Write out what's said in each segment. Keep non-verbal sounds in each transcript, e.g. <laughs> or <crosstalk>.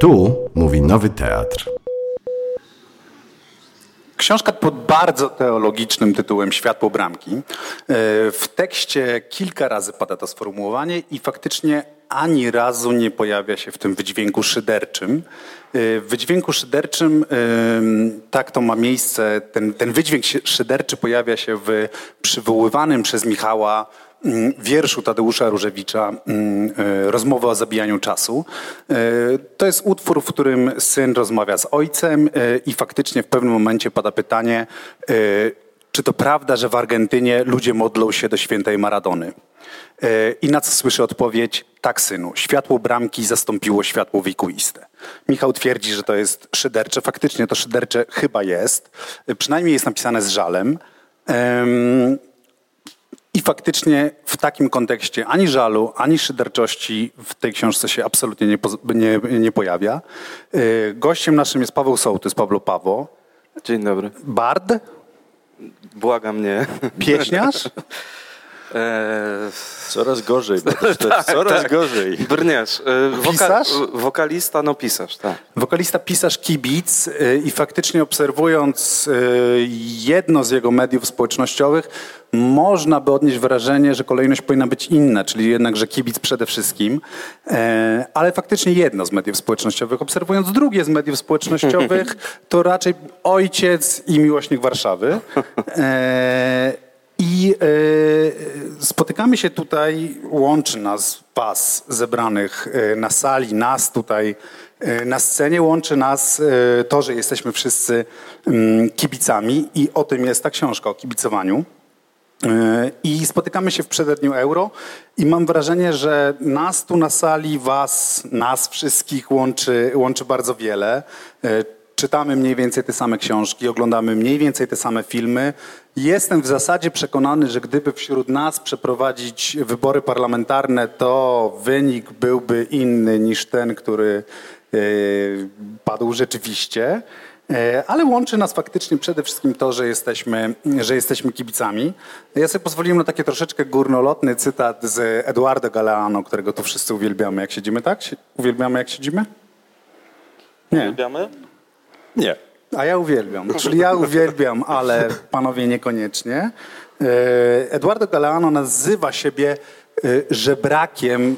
Tu mówi Nowy Teatr. Książka pod bardzo teologicznym tytułem Światło bramki. E, w tekście kilka razy pada to sformułowanie i faktycznie ani razu nie pojawia się w tym wydźwięku szyderczym. E, w wydźwięku szyderczym e, tak to ma miejsce, ten, ten wydźwięk szyderczy pojawia się w przywoływanym przez Michała wierszu Tadeusza Różewicza mm, e, Rozmowa o zabijaniu czasu. E, to jest utwór, w którym syn rozmawia z ojcem e, i faktycznie w pewnym momencie pada pytanie, czy to prawda, że w Argentynie ludzie modlą się do świętej Maradony? I na co słyszy odpowiedź, tak synu, światło bramki zastąpiło światło wiekuiste. Michał twierdzi, że to jest szydercze. Faktycznie to szydercze chyba jest. Przynajmniej jest napisane z żalem. I faktycznie w takim kontekście ani żalu, ani szyderczości w tej książce się absolutnie nie, nie, nie pojawia. Y, gościem naszym jest Paweł Sołtys, Pablo Pawo. Dzień dobry. Bard. Błagam nie. Pieśniarz. <laughs> Eee, coraz gorzej, to jest <laughs> tak, coraz tak. gorzej. Brniarz. E, woka pisarz? Wokalista, no pisarz, tak. Wokalista, pisarz, kibic e, i faktycznie obserwując e, jedno z jego mediów społecznościowych, można by odnieść wrażenie, że kolejność powinna być inna, czyli jednak, że kibic przede wszystkim, ale faktycznie jedno z mediów społecznościowych. Obserwując drugie z mediów społecznościowych, <laughs> to raczej ojciec i miłośnik Warszawy. I e, spotykamy się tutaj, łączy nas, Was zebranych e, na sali, nas tutaj e, na scenie, łączy nas to, że jesteśmy wszyscy mm, kibicami i o tym jest ta książka, o kibicowaniu. I spotykamy się w przededniu euro i mam wrażenie, że nas tu na sali, was, nas wszystkich łączy, łączy bardzo wiele czytamy mniej więcej te same książki, oglądamy mniej więcej te same filmy. Jestem w zasadzie przekonany, że gdyby wśród nas przeprowadzić wybory parlamentarne, to wynik byłby inny niż ten, który yy, padł rzeczywiście. E, ale łączy nas faktycznie przede wszystkim to, że jesteśmy, że jesteśmy kibicami. Ja sobie pozwoliłem na taki troszeczkę górnolotny cytat z Eduardo Galeano, którego tu wszyscy uwielbiamy, jak siedzimy, tak? Uwielbiamy, jak siedzimy? Nie. Uwielbiamy? Nie. A ja uwielbiam. Czyli ja uwielbiam, ale panowie niekoniecznie. E, Eduardo Galeano nazywa siebie e, żebrakiem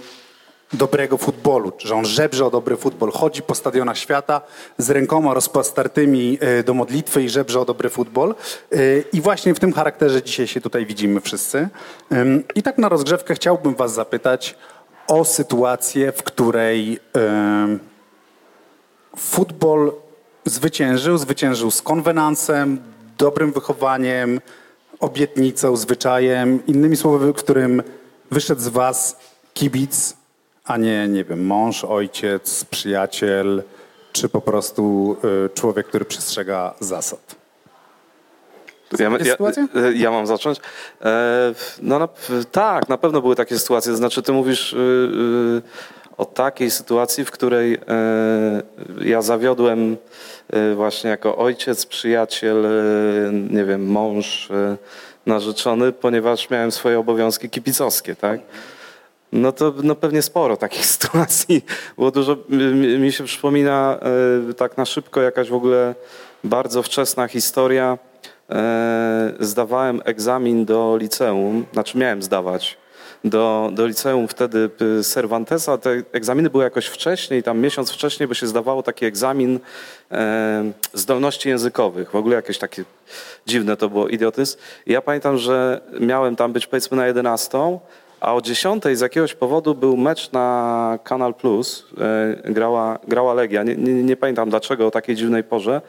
dobrego futbolu, że on żebrze o dobry futbol. Chodzi po stadionach świata z rękoma rozpostartymi e, do modlitwy i żebrze o dobry futbol. I właśnie w tym charakterze dzisiaj się tutaj widzimy wszyscy. I tak na rozgrzewkę chciałbym was zapytać o sytuację, w której futbol zwyciężył. Zwyciężył z konwenansem, dobrym wychowaniem, obietnicą, zwyczajem. Innymi słowy, w którym wyszedł z was kibic, a nie, nie wiem, mąż, ojciec, przyjaciel, czy po prostu y, człowiek, który przestrzega zasad. Ja, ja, ja, mam zacząć. E, no, na, tak, na pewno były takie sytuacje. Znaczy, ty mówisz y, y, o takiej sytuacji, w której e, ja zawiodłem e, właśnie jako ojciec, przyjaciel, e, nie wiem, mąż, narzeczony, ponieważ miałem swoje obowiązki kibicowskie, tak? No to no pewnie sporo takich <laughs> sytuacji. Było dużo, mi się przypomina tak na szybko jakaś w ogóle bardzo wczesna historia. Zdawałem egzamin do liceum, znaczy miałem zdawać do, do liceum wtedy y, Cervantesa. Te egzaminy były jakoś wcześniej, tam miesiąc wcześniej, bo się zdawało taki egzamin e, zdolności językowych. W ogóle jakieś takie dziwne to było, idiotyzm. I ja pamiętam, że miałem tam być powiedzmy na 11, a o 10 z jakiegoś powodu był mecz na Kanal Plus, e, grała, grała Legia. Nie, nie, nie, pamiętam dlaczego o takiej dziwnej porze.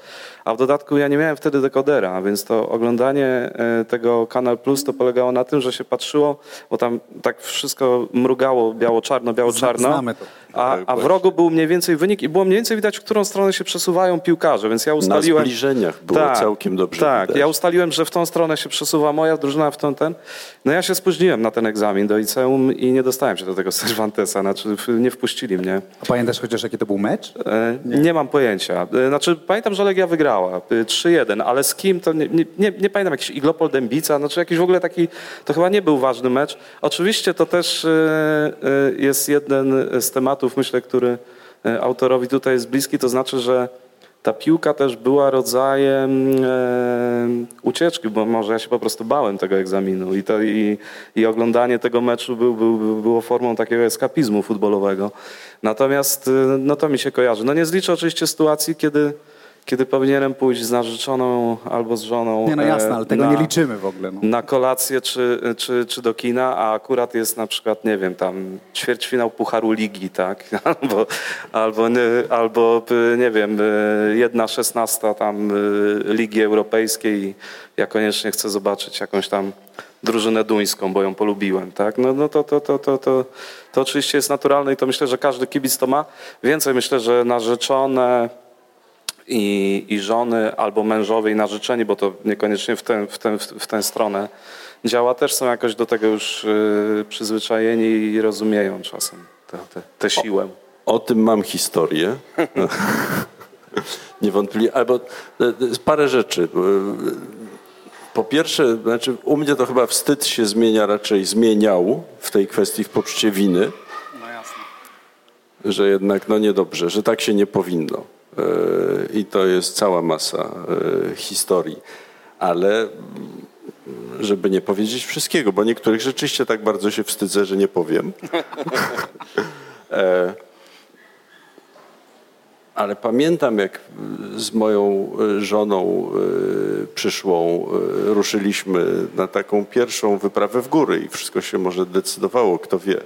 A w dodatku ja nie miałem wtedy dekodera, więc to oglądanie e, tego Kanal Plus to polegało na tym, że się patrzyło, bo tam tak wszystko mrugało biało-czarno, biało-czarno. Znamy to. A, a w rogu był mniej więcej wynik i było mniej więcej widać, w którą stronę się przesuwają piłkarze, więc ja ustaliłem... Na zbliżeniach było tak, całkiem dobrze Tak, widać. ja ustaliłem, że w tą stronę się przesuwa moja drużyna, w tą ten. No ja się spóźniłem na ten egzamin do liceum i nie dostałem się do tego <laughs> Cervantesa, znaczy nie wpuścili mnie. A pamiętasz chociaż jaki to był mecz? E, nie. nie. mam pojęcia. E, znaczy pamiętam, że Legia wygrała 3-1, e, ale z kim to nie, nie, nie, nie pamiętam, jakiś Iglopol Dębica, znaczy jakiś w ogóle taki, to chyba nie był ważny mecz. Oczywiście to też jest jeden z tematów, myślę, który e, autorowi tutaj jest bliski, to znaczy, że ta piłka też była rodzajem e, ucieczki, bo może ja się po prostu bałem tego egzaminu i, to, i, i oglądanie tego meczu był, był, było formą takiego eskapizmu futbolowego. Natomiast e, no to mi się kojarzy. No nie zliczę oczywiście sytuacji, kiedy kiedy powinienem pójść z narzeczoną albo z żoną. Nie, no jasne, e, ale tego na, nie liczymy w ogóle. No. Na kolację czy, czy, czy do kina, a akurat jest na przykład, nie wiem, tam ćwierćfinał Pucharu Ligi, tak? <laughs> Albo, albo, nie, albo nie wiem, e, jedna szesnasta tam e, Ligi Europejskiej ja koniecznie chcę zobaczyć jakąś tam drużynę duńską, bo ją polubiłem, tak? No, no to, to, to, to, to, to oczywiście jest naturalne i to myślę, że każdy kibic to ma. Więcej myślę, że narzeczone i, i żony albo mężowie i narzeczeni, bo to niekoniecznie w tę, w tę, w tę stronę działa, też są jakoś do tego już y, przyzwyczajeni i rozumieją czasem tę siłę. O, o tym mam historię. <laughs> Niewątpliwie, albo e, parę rzeczy. Po pierwsze, znaczy u mnie to chyba wstyd się zmienia, raczej zmieniał w tej kwestii w poczucie winy. no jasne. Że jednak no niedobrze, że tak się nie powinno. I to jest cała masa e, historii. Ale mm, żeby nie powiedzieć wszystkiego, bo niektórych rzeczywiście tak bardzo się wstydzę, że nie powiem. <laughs> E, ale pamiętam, jak z moją e, żoną przyszłą ruszyliśmy na taką pierwszą wyprawę w góry i wszystko się może decydowało, kto wie.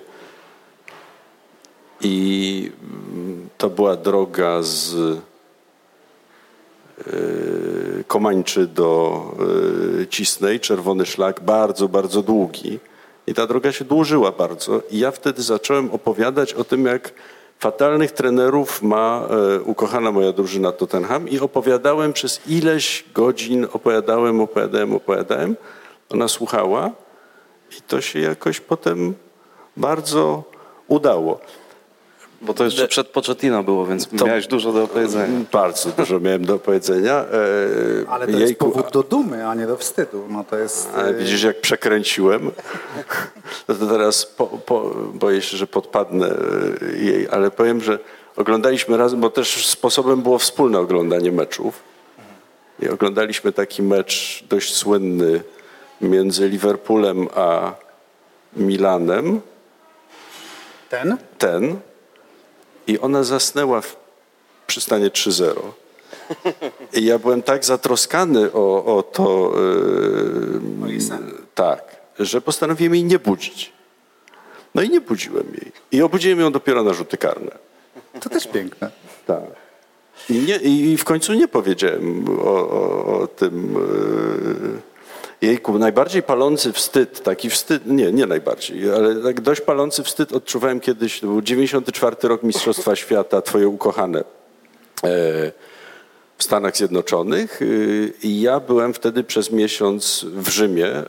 I mm, to była droga z e, Komańczy do e, Cisnej, czerwony szlak, bardzo, bardzo długi. I ta droga się dłużyła bardzo. I ja wtedy zacząłem opowiadać o tym, jak fatalnych trenerów ma e, ukochana moja drużyna Tottenham i opowiadałem przez ileś godzin, opowiadałem, opowiadałem, opowiadałem. Ona słuchała i to się jakoś potem bardzo udało. Bo to jeszcze przed Pochettino było, więc to miałeś dużo do opowiedzenia. Bardzo dużo miałem do opowiedzenia. E, Ale to Jejku, jest powód do dumy, a nie do wstydu. No to jest... Ale widzisz, jak przekręciłem. No to teraz po, po, boję się, że podpadnę e, jej, ale powiem, że oglądaliśmy razem, bo też sposobem było wspólne oglądanie meczów. I oglądaliśmy taki mecz dość słynny między Liverpoolem a Milanem. Ten? Ten. I ona zasnęła w przystanie 3-0. I ja byłem tak zatroskany o, o to, yy, tak, że postanowiłem jej nie budzić. No i nie budziłem jej. I obudziłem ją dopiero na rzuty karne. To też piękne. Tak. I, nie, i w końcu nie powiedziałem o, o, o tym. Yy, Jejku, najbardziej palący wstyd, taki wstyd, nie, nie najbardziej, ale tak dość palący wstyd odczuwałem kiedyś, to był 94 rok Mistrzostwa Świata, twoje ukochane e, w Stanach Zjednoczonych y, i ja byłem wtedy przez miesiąc w Rzymie e,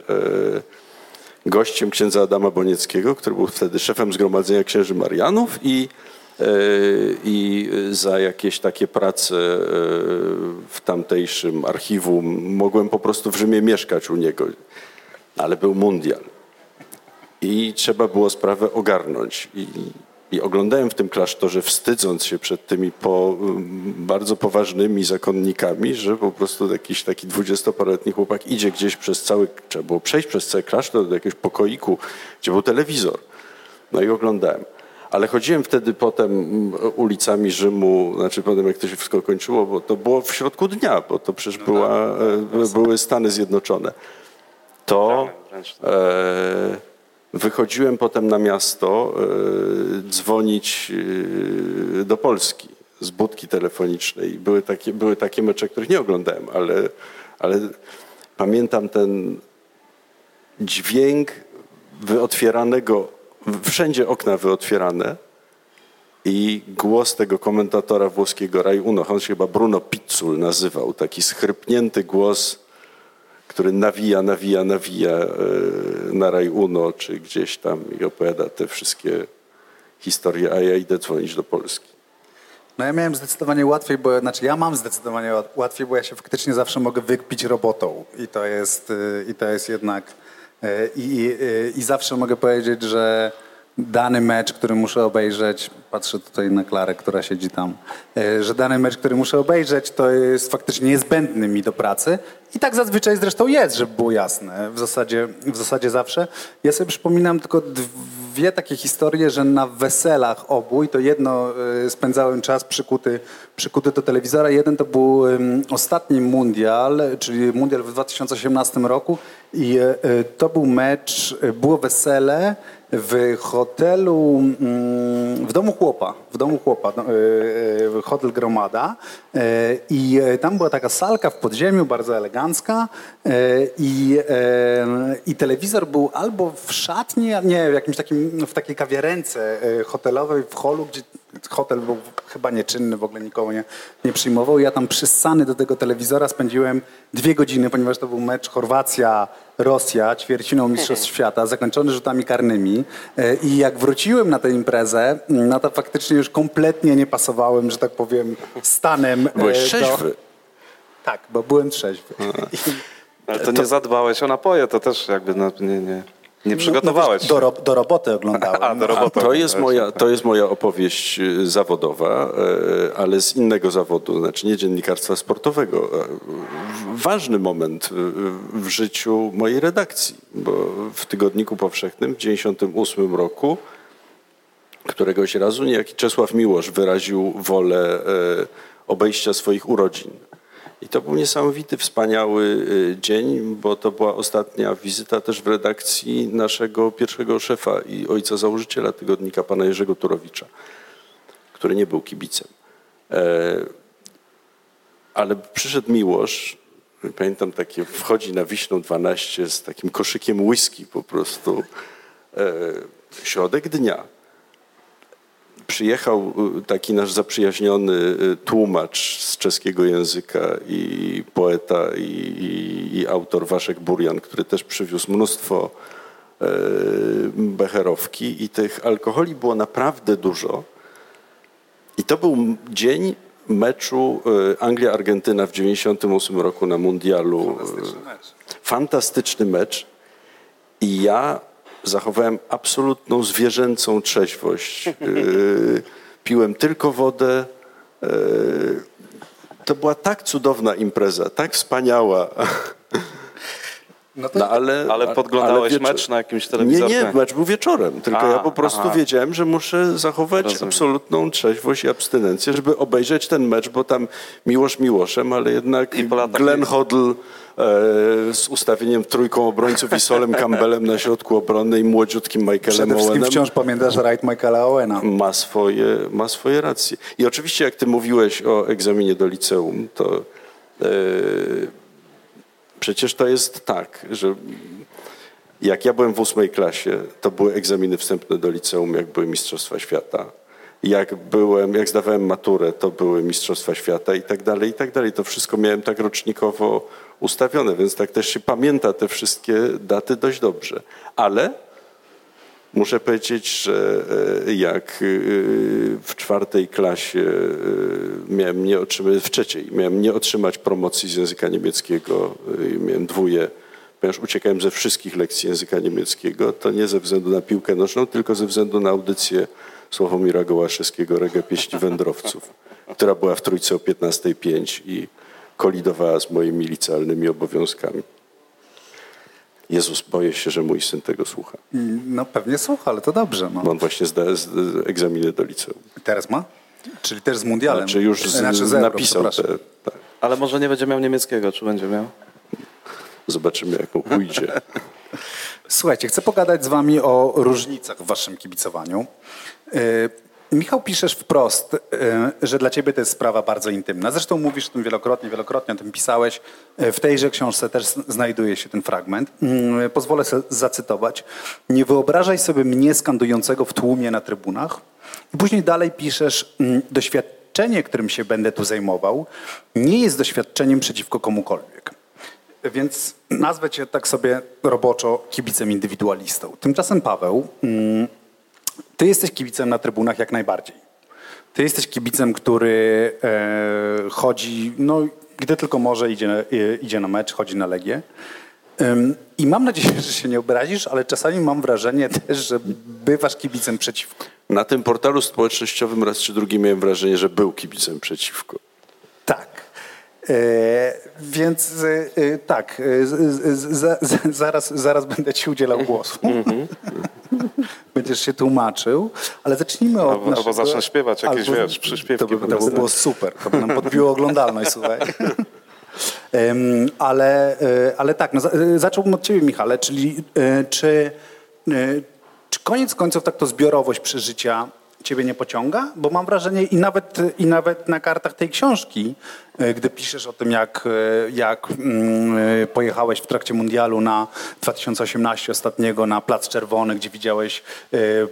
gościem księdza Adama Bonieckiego, który był wtedy szefem Zgromadzenia Księży Marianów i i za jakieś takie prace e, w tamtejszym archiwum mogłem po prostu w Rzymie mieszkać u niego. Ale był mundial. I trzeba było sprawę ogarnąć. I, i oglądałem w tym klasztorze, wstydząc się przed tymi po, bardzo poważnymi zakonnikami, że po prostu jakiś taki dwudziestoparoletni chłopak idzie gdzieś przez cały, trzeba było przejść przez cały klasztor do jakiegoś pokoiku, gdzie był telewizor. No i oglądałem. Ale chodziłem wtedy potem mm, ulicami Rzymu, znaczy potem jak to się wszystko kończyło, bo to było w środku dnia, bo to przecież no była, tak, e, były Stany Zjednoczone. To e, wychodziłem potem na miasto e, dzwonić do Polski z budki telefonicznej. Były takie, były takie mecze, których nie oglądałem, ale, ale pamiętam ten dźwięk wyotwieranego wszędzie okna wyotwierane i głos tego komentatora włoskiego Rai Uno, on się chyba Bruno Pizzul nazywał, taki schrypnięty głos, który nawija, nawija, nawija e, na Rai Uno, czy gdzieś tam i opowiada te wszystkie historie, a ja idę dzwonić do Polski. No ja miałem zdecydowanie łatwiej, bo znaczy ja mam zdecydowanie łatwiej, bo ja się faktycznie zawsze mogę wykpić robotą i to jest, e, i to jest jednak I, i, I, zawsze mogę powiedzieć, że dany mecz, który muszę obejrzeć, patrzę tutaj na Klarę, która siedzi tam, e, że dany mecz, który muszę obejrzeć, to jest faktycznie niezbędny mi do pracy. I tak zazwyczaj zresztą jest, żeby było jasne, w zasadzie, w zasadzie zawsze. Ja sobie przypominam tylko dwie takie historie, że na weselach obu, i to jedno e, spędzałem czas przykuty, przykuty do telewizora, jeden to był ostatni mundial, czyli mundial w 2018 roku i e, to był mecz, było wesele, w hotelu, mm, w domu chłopa, w domu chłopa, no, e, e, hotel Gromada e, i tam była taka salka w podziemiu, bardzo elegancka i, i telewizor był albo w szatni, nie, w jakimś takim, w takiej kawiarence hotelowej w holu, gdzie hotel był chyba nieczynny, w ogóle nikogo nie, nie przyjmował. Ja tam przyssany do tego telewizora spędziłem dwie godziny, ponieważ to był mecz Chorwacja-Rosja, ćwierciną Mistrzostw <laughs> Świata, zakończony rzutami karnymi. E, I jak wróciłem na tę imprezę, no to faktycznie już kompletnie nie pasowałem, że tak powiem, stanem. E, Byłeś trzeźwy. Tak, bo byłem trzeźwy. Ale to, to nie zadbałeś o napoje, to też jakby no, nie, nie. Nie no, przygotowałeś. No, do, do, roboty oglądałem. <laughs> A, do roboty. A to, jest moja, to jest moja opowieść y, zawodowa, e, ale z innego zawodu, znaczy nie dziennikarstwa sportowego. E, ważny moment w życiu mojej redakcji, bo w Tygodniku Powszechnym w 1998 roku któregoś razu niejaki Czesław Miłosz wyraził wolę obejścia swoich urodzin. I to był niesamowity, wspaniały y, dzień, bo to była ostatnia wizyta też w redakcji naszego pierwszego szefa i ojca założyciela tygodnika, pana Jerzego Turowicza, który nie był kibicem. E, ale przyszedł Miłosz, pamiętam takie, wchodzi na Wiśną 12 z takim koszykiem whisky po prostu, e, środek dnia przyjechał y, taki nasz zaprzyjaźniony y, tłumacz z czeskiego języka i poeta i, i, i autor Waszek Burian, który też przywiózł mnóstwo e, becherowki i tych alkoholi było naprawdę dużo. I to był dzień meczu Anglia-Argentyna w 98 roku na mundialu. Fantastyczny mecz. Fantastyczny mecz. I ja zachowałem absolutną zwierzęcą trzeźwość. Yy, <laughs> piłem tylko wodę. Yy, to była tak cudowna impreza, tak wspaniała. <laughs> No, no ale, ale podglądałeś ale mecz na jakimś telewizorze? Nie, nie, mecz był wieczorem, tylko A, ja po prostu aha. wiedziałem, że muszę zachować Rozumiem. absolutną trzeźwość i abstynencję, żeby obejrzeć ten mecz, bo tam miłość miłoszem, ale jednak Glenn Hoddle E, z ustawieniem trójką obrońców i Solem <laughs> Campbellem na środku obrony i młodziutkim Michaelem Przede Owenem. wciąż pamiętasz right Michaela Owena. Ma swoje, ma swoje racje. I oczywiście jak ty mówiłeś o egzaminie do liceum, to e, przecież to jest tak, że jak ja byłem w ósmej klasie, to były egzaminy wstępne do liceum, jak były Mistrzostwa Świata. Jak byłem, jak zdawałem maturę, to były Mistrzostwa Świata i tak dalej, i tak dalej. To wszystko miałem tak rocznikowo ustawione, więc tak też się pamięta te wszystkie daty dość dobrze. Ale muszę powiedzieć, że e, jak e, w czwartej klasie e, miałem nie otrzymać, w trzeciej miałem nie otrzymać promocji z języka niemieckiego, miałem dwóje, ponieważ uciekałem ze wszystkich lekcji języka niemieckiego, to nie ze względu na piłkę nożną, tylko ze względu na audycję Sławomira Gołaszewskiego, Rega Pieśni Wędrowców, która była w trójce o 15.05 i kolidowała z moimi licealnymi obowiązkami. Jezus, boję się, że mój syn tego słucha. No pewnie słucha, ale to dobrze. No. Bo on właśnie zda egzaminy do liceum. Teraz ma? Czyli też z mundialem? Znaczy już z, znaczy zero, napisał te, tak. Ale może nie będzie miał niemieckiego, czy będzie miał? Zobaczymy, jak mu pójdzie. <laughs> Słuchajcie, chcę pogadać z wami o różnicach w waszym kibicowaniu. Michał, piszesz wprost, y, że dla ciebie to jest sprawa bardzo intymna. Zresztą mówisz o tym wielokrotnie, wielokrotnie o tym pisałeś. Y, w tejże książce też znajduje się ten fragment. Pozwolę sobie zacytować. Nie wyobrażaj sobie mnie skandującego w tłumie na trybunach. Później dalej piszesz, doświadczenie, którym się będę tu zajmował, nie jest doświadczeniem przeciwko komukolwiek. Więc nazwę cię tak sobie roboczo kibicem indywidualistą. Tymczasem Paweł ty jesteś kibicem na trybunach jak najbardziej. Ty jesteś kibicem, który e, chodzi, no, gdy tylko może, idzie, e, idzie na mecz, chodzi na Legię. I mam nadzieję, że się nie obrazisz, ale czasami mam wrażenie też, że bywasz kibicem przeciwko. Na tym portalu społecznościowym raz czy drugi miałem wrażenie, że był kibicem przeciwko. E, więc e, e, tak, zaraz, zaraz będę ci udzielał głosu. Będziesz się tłumaczył, ale zacznijmy od Albo- albo zacznę śpiewać jakieś, wiesz, przyśpiewki To by, to by było super, to by nam podbiło oglądalność, słuchaj. <laughs> Ale, ale tak, no, za- zacząłbym od ciebie, Michale, czyli czy, czy koniec końców tak to zbiorowość przeżycia ciebie nie pociąga? Bo mam wrażenie i nawet, i nawet na kartach tej książki, e, gdy piszesz o tym, jak, e, jak mm, e, pojechałeś w trakcie mundialu na 2018 ostatniego na Plac Czerwony, gdzie widziałeś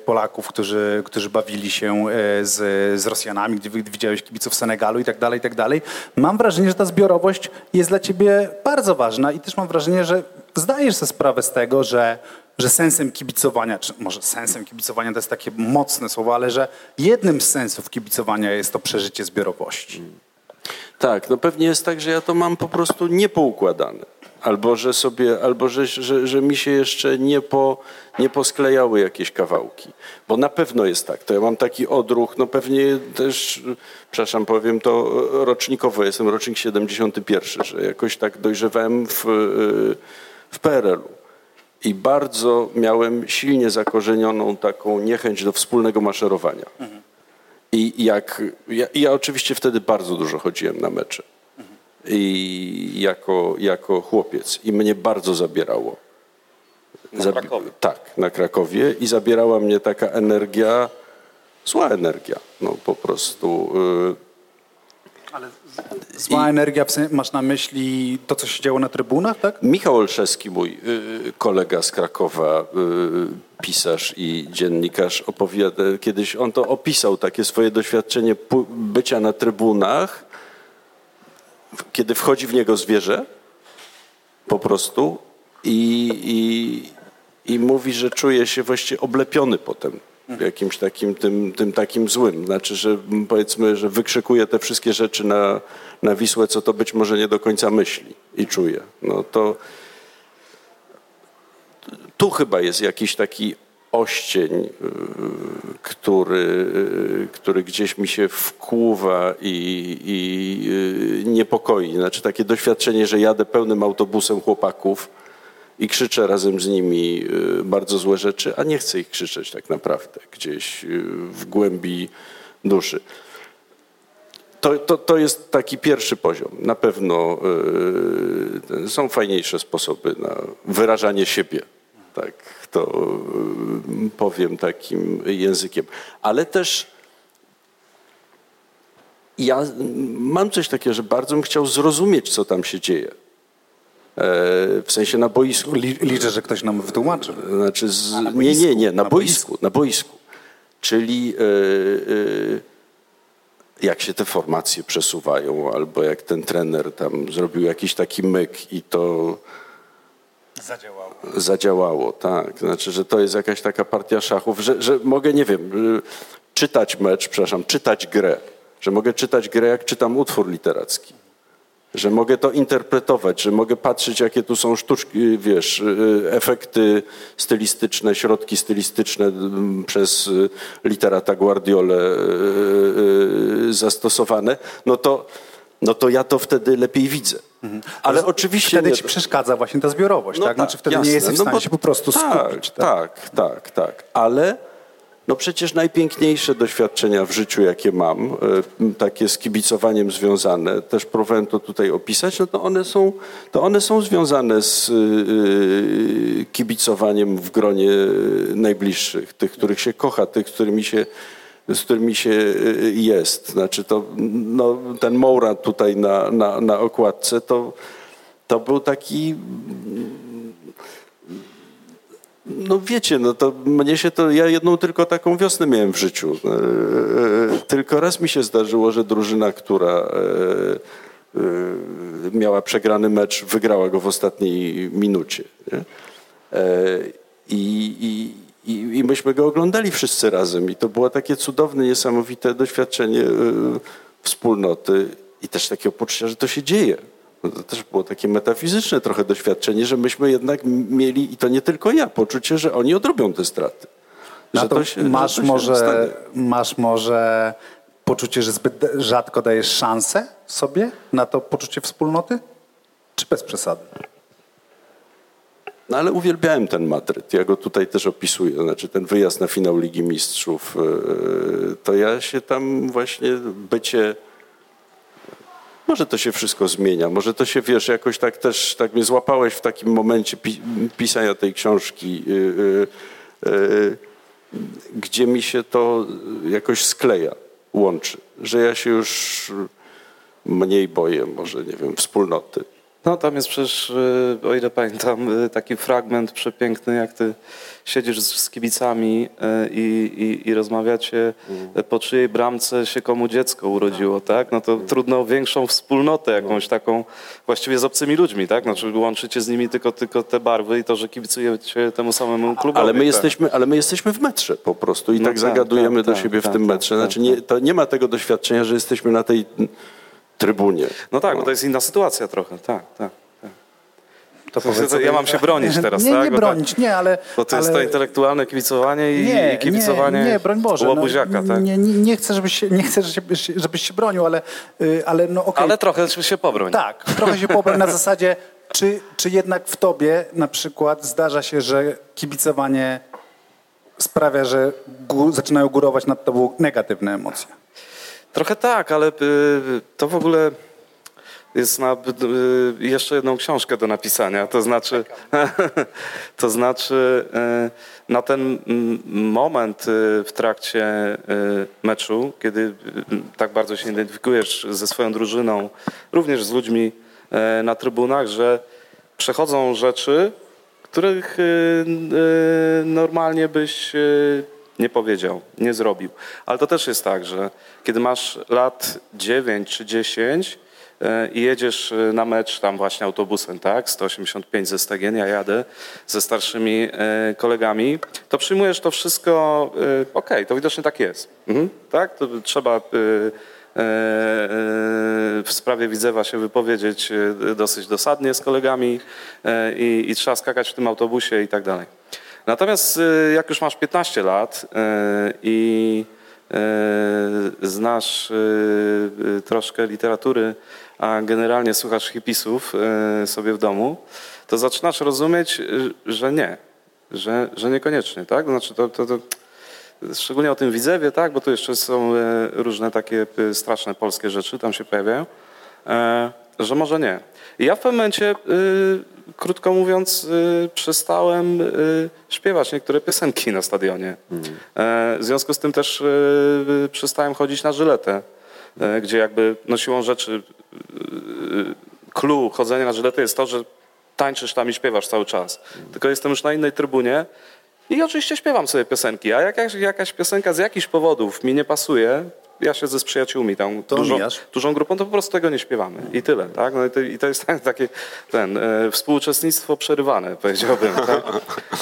Polaków, którzy, którzy bawili się z, z Rosjanami, gdzie wi- widziałeś kibiców Senegalu i tak dalej, i tak dalej. Mam wrażenie, że ta zbiorowość jest dla ciebie bardzo ważna i też mam wrażenie, że zdajesz sobie sprawę z tego, że że sensem kibicowania, czy może sensem kibicowania to jest takie mocne słowo, ale że jednym z sensów kibicowania jest to przeżycie zbiorowości. Tak, no pewnie jest tak, że ja to mam po prostu niepoukładane. Albo że sobie, albo że, że, że mi się jeszcze nie, po, nie posklejały jakieś kawałki. Bo na pewno jest tak. To ja mam taki odruch, no pewnie też, przepraszam, powiem to rocznikowo, jestem rocznik 71, że jakoś tak dojrzewałem w, w PRL-u. I bardzo miałem silnie zakorzenioną taką niechęć do wspólnego maszerowania. I jak, ja, ja oczywiście wtedy bardzo dużo chodziłem na mecze. I jako, jako chłopiec. I mnie bardzo zabierało. Na Krakowie. Tak, na Krakowie. I zabierała mnie taka energia, zła energia. No po prostu. Y, Zła energia, w sen- masz na myśli to, co się działo na trybunach, tak? Michał Olszewski, mój y, kolega z Krakowa, y, pisarz i dziennikarz, opowiada, kiedyś on to opisał, takie swoje doświadczenie bycia na trybunach, kiedy wchodzi w niego zwierzę, po prostu, i, i, i mówi, że czuje się właściwie oblepiony potem jakimś takim, tym, tym takim złym. Znaczy, że powiedzmy, że wykrzykuje te wszystkie rzeczy na, na Wisłę, co to być może nie do końca myśli i czuje. No to tu chyba jest jakiś taki oścień, yy, który, yy, który gdzieś mi się wkłuwa i, i yy, niepokoi. Znaczy takie doświadczenie, że jadę pełnym autobusem chłopaków i krzyczę razem z nimi yy, bardzo złe rzeczy, a nie chcę ich krzyczeć tak naprawdę gdzieś yy, w głębi duszy. To, to, to jest taki pierwszy poziom. Na pewno yy, są fajniejsze sposoby na wyrażanie siebie. Tak to yy, powiem takim językiem. Ale też ja mam coś takiego, że bardzo bym chciał zrozumieć, co tam się dzieje. E, w sensie na boisku. Li- Liczę, że ktoś nam wytłumaczy. Znaczy z, nie, nie, boisku, nie, na, na boisku, na boisku. Czyli e, e, jak się te formacje przesuwają, albo jak ten trener tam zrobił jakiś taki myk i to Zadziałało. zadziałało, tak. Znaczy, że to jest jakaś taka partia szachów, że, że mogę, nie wiem, y, czytać mecz, przepraszam, czytać grę. Że mogę czytać grę, jak czytam utwór literacki. Że mogę to interpretować, że mogę patrzeć, jakie tu są sztuczki, wiesz, y, efekty stylistyczne, środki stylistyczne mm, przez y, literata Guardiolę y, zastosowane, no to, no to ja to wtedy lepiej widzę. Ale oczywiście... Wtedy nie- ci przeszkadza właśnie ta zbiorowość, tak? Znaczy wtedy jasne. nie jesteś w No stanie bo się po prostu tak, skupić. Tak, tak, tak. Ale no przecież najpiękniejsze doświadczenia w życiu, jakie mam, e, takie z kibicowaniem związane, też próbowałem to tutaj opisać, no to one są, to one są związane z y, kibicowaniem w gronie najbliższych, tych, których się kocha, tych, z którymi się z którymi się y, jest. Znaczy to, no, ten Moura tutaj na, na, na okładce, to, to był taki no wiecie, no to mnie się to, ja jedną tylko taką wiosnę miałem w życiu. E, e, Tylko raz mi się zdarzyło, że drużyna, która e, miała przegrany mecz, wygrała go w ostatniej minucie. I, i, i, I myśmy go oglądali wszyscy razem i to było takie cudowne, niesamowite doświadczenie wspólnoty i też takiego poczucia, że to się dzieje. No to też było takie metafizyczne trochę doświadczenie, że myśmy jednak mieli, i to nie tylko ja, poczucie, że oni odrobią te straty. Że to się, masz, może, stanie. masz może poczucie, że zbyt rzadko dajesz szansę sobie na to poczucie wspólnoty? Czy bez przesady? No ale uwielbiałem ten Madryt. Ja go tutaj też opisuję. Znaczy ten wyjazd na finał Ligi Mistrzów. yy, To ja się tam właśnie bycie... Może to się wszystko zmienia. Może to się, wiesz, jakoś tak też, tak mnie złapałeś w takim momencie pi pisania tej książki, yy, yy, gdzie mi się to jakoś skleja, łączy. Że ja się już mniej boję, może, nie wiem, wspólnoty. No tam jest przecież, y, o ile pamiętam, y, taki fragment przepiękny, jak ty siedzisz z, kibicami y, i, i, i rozmawiacie, y, po czyjej bramce się komu dziecko urodziło, tak? No to trudno o większą wspólnotę jakąś taką, właściwie z obcymi ludźmi, tak? Znaczy łączycie z nimi tylko, tylko te barwy i to, że kibicujecie temu samemu klubowi. Ale my, tak. jesteśmy, ale my jesteśmy w metrze po prostu i No tak tak, zagadujemy tak, do tak, siebie w tak, tym tak, metrze. tak, Znaczy nie, to nie ma tego doświadczenia, że jesteśmy na tej trybunie. No tak, bo to jest inna sytuacja trochę, tak, tak. To powiedz sobie- Ja mam się bronić <laughs> teraz, nie, tak? Nie to- bronić, nie, ale... Bo to jest ale... to intelektualne kibicowanie i, nie, i kibicowanie nie, nie, broń Boże. łobuziaka, no, tak? nie, nie, nie chcę, żebyś się, nie chcę, żebyś, żebyś się bronił, ale, y, ale no okej. Ale trochę się pobroń. Tak, trochę się pobrać na zasadzie, czy, czy jednak w tobie na przykład zdarza się, że kibicowanie sprawia, że gó- zaczynają górować nad tobą negatywne emocje? Trochę tak, ale y, to w ogóle jest na y, jeszcze jedną książkę do napisania. To znaczy, <laughs> to znaczy y, na ten moment w trakcie meczu, kiedy tak bardzo się identyfikujesz ze swoją drużyną, również z ludźmi na trybunach, że przechodzą rzeczy, których normalnie byś nie powiedział, nie zrobił. Ale to też jest tak, że kiedy masz lat 9 czy 10 e, i jedziesz e, na mecz tam właśnie autobusem, tak, 185 ze Stegien, ja jadę ze starszymi e, kolegami, to przyjmujesz to wszystko, okej, to widocznie tak jest, mhm, tak, to trzeba w sprawie Widzewa się wypowiedzieć dosyć dosadnie z kolegami i, i trzeba skakać w tym autobusie i tak dalej. Natomiast y, jak już masz 15 lat y, i y, znasz troszkę literatury, a generalnie słuchasz hipisów sobie w domu, to zaczynasz rozumieć, że nie, że, że niekoniecznie, tak? Znaczy to, to, to szczególnie o tym Widzewie, tak? Bo tu jeszcze są różne takie straszne polskie rzeczy, tam się pojawiają, e, że może nie. I ja w pewnym momencie, krótko mówiąc, e, przestałem e, śpiewać niektóre piosenki na stadionie. E, W związku z tym też e, przestałem chodzić na żyletę, e, gdzie jakby no siłą rzeczy clue chodzenia na żyletę jest to, że tańczysz tam i śpiewasz cały czas. Tylko jestem już na innej trybunie i oczywiście śpiewam sobie piosenki, a jak jakaś piosenka z jakichś powodów mi nie pasuje, ja siedzę z przyjaciółmi tam To dużą, dużą grupą, to po prostu tego nie śpiewamy. I tyle, tak? No i, to, i to jest <laughs> tak- takie ten, e, współuczestnictwo przerywane, <laughs> powiedziałbym. Tak?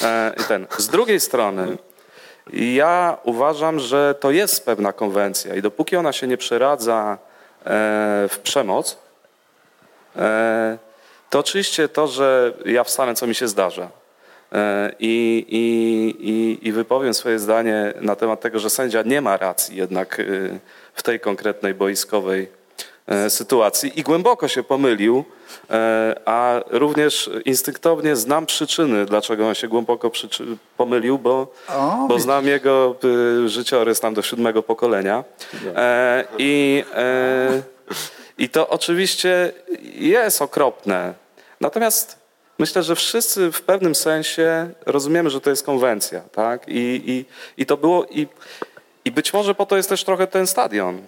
E, ten. Z drugiej strony, ja uważam, że to jest pewna konwencja i dopóki ona się nie przeradza e, w przemoc, e, to oczywiście to, że ja wstanę, co mi się zdarza i, i, i, i wypowiem swoje zdanie na temat tego, że sędzia nie ma racji jednak e, w tej konkretnej boiskowej e, sytuacji i głęboko się pomylił, e, a również instynktownie znam przyczyny, dlaczego on się głęboko przyczy- pomylił, bo, O, bo znam jego życiorys tam do siódmego pokolenia. E, I, e, I to oczywiście jest okropne. Natomiast myślę, że wszyscy w pewnym sensie rozumiemy, że to jest konwencja, tak? I, i, i to było i, i być może po to jest też trochę ten stadion.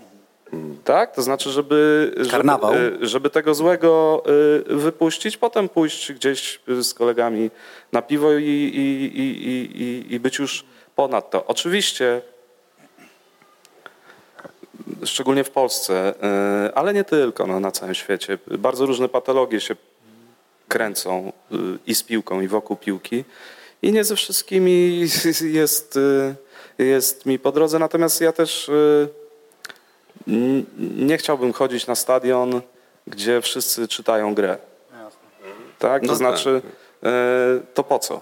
Tak? To znaczy, żeby, żeby, żeby tego złego y, wypuścić, potem pójść gdzieś z kolegami na piwo i, i, i, i, być już ponad to. Oczywiście, szczególnie w Polsce, ale nie tylko, no, na całym świecie, bardzo różne patologie się kręcą y, i z piłką, i wokół piłki. I nie ze wszystkimi <laughs> jest, y, jest mi po drodze. Natomiast ja też y, nie chciałbym chodzić na stadion gdzie wszyscy czytają grę. Tak? To No znaczy, e, to po co?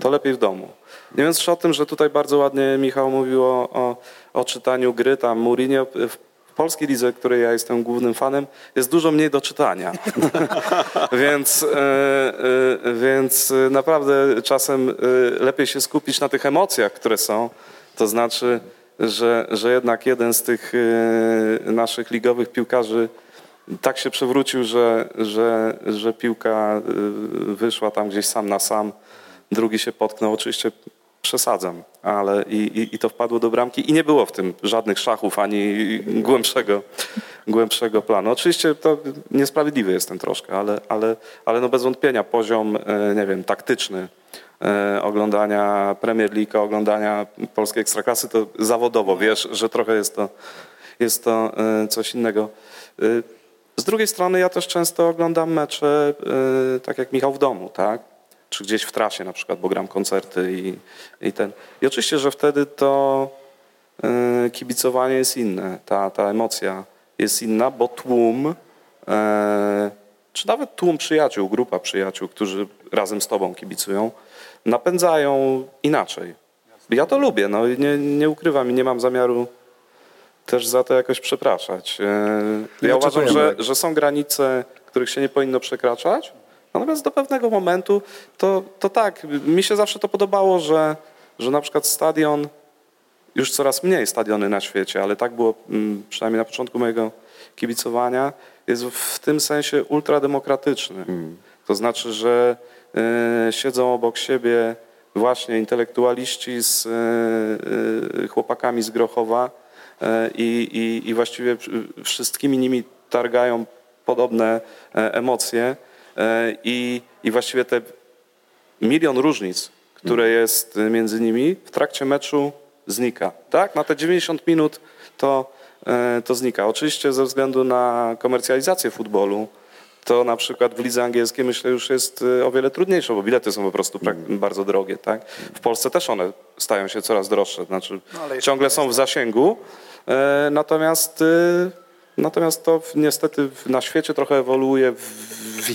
To lepiej w domu. Nie już o tym, że tutaj bardzo ładnie Michał mówił o, o, o czytaniu gry, tam Mourinho w polskiej lidze, której ja jestem głównym fanem, jest dużo mniej do czytania. <laughs> więc, e, e, więc naprawdę czasem e, lepiej się skupić na tych emocjach, które są. To znaczy, że, że jednak jeden z tych e, naszych ligowych piłkarzy tak się przewrócił, że, że, że piłka wyszła tam gdzieś sam na sam, drugi się potknął. Oczywiście przesadzam, ale i, i, i to wpadło do bramki i nie było w tym żadnych szachów ani głębszego, głębszego planu. Oczywiście to niesprawiedliwy jestem troszkę, ale, ale, ale no bez wątpienia poziom, e, nie wiem, taktyczny e, oglądania Premier League, oglądania polskiej ekstraklasy to zawodowo, wiesz, że trochę jest to, jest to e, coś innego. Z drugiej strony ja też często oglądam mecze, tak jak Michał w domu, tak? Czy gdzieś w trasie na przykład, bo gram koncerty i, i ten. I oczywiście, że wtedy to yy, kibicowanie jest inne, ta, ta emocja jest inna, bo tłum, yy, czy nawet tłum przyjaciół, grupa przyjaciół, którzy razem z tobą kibicują, napędzają inaczej. Ja to lubię, no i nie, nie ukrywam i nie mam zamiaru też za to jakoś przepraszać. E, ja uważam, że, że są granice, których się nie powinno przekraczać, natomiast do pewnego momentu to, to tak, mi się zawsze to podobało, że, że na przykład stadion, już coraz mniej stadiony na świecie, ale tak było mm, przynajmniej na początku mojego kibicowania, jest w tym sensie ultrademokratyczny. Mm. To znaczy, że y, siedzą obok siebie właśnie intelektualiści z y, y, chłopakami z Grochowa, E, i, i, właściwie wszystkimi nimi targają podobne e, emocje i, i właściwie te milion różnic, które mhm. jest między nimi w trakcie meczu znika. Tak? Na te 90 minut to, to znika. Oczywiście ze względu na komercjalizację futbolu, to na przykład w lidze angielskiej myślę już jest o wiele trudniejsze, bo bilety są po prostu mhm. bardzo drogie. Tak? W Polsce też one stają się coraz droższe, znaczy no, ciągle są w zasięgu, E, natomiast, natomiast to niestety na świecie trochę ewoluuje w,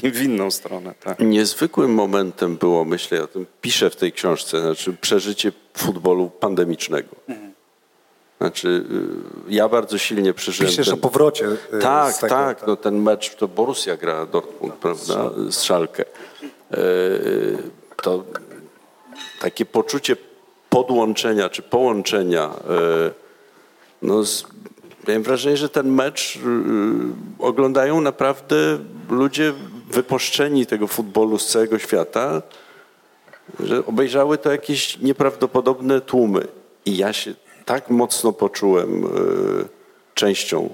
w inną stronę. Tak. Niezwykłym momentem było, myślę, ja o tym piszę w tej książce, znaczy przeżycie futbolu pandemicznego. Znaczy, y, ja bardzo silnie przeżyłem. Piszesz ten... o powrocie. Y, tak, tego, tak, tak. No, ten mecz to Borussia gra Dortmund, prawda, z Szalkę. E, to takie poczucie podłączenia czy połączenia e, no, z, miałem wrażenie, że ten mecz y, oglądają naprawdę ludzie wypuszczeni tego futbolu z całego świata, że obejrzały to jakieś nieprawdopodobne tłumy. I ja się tak mocno poczułem y, częścią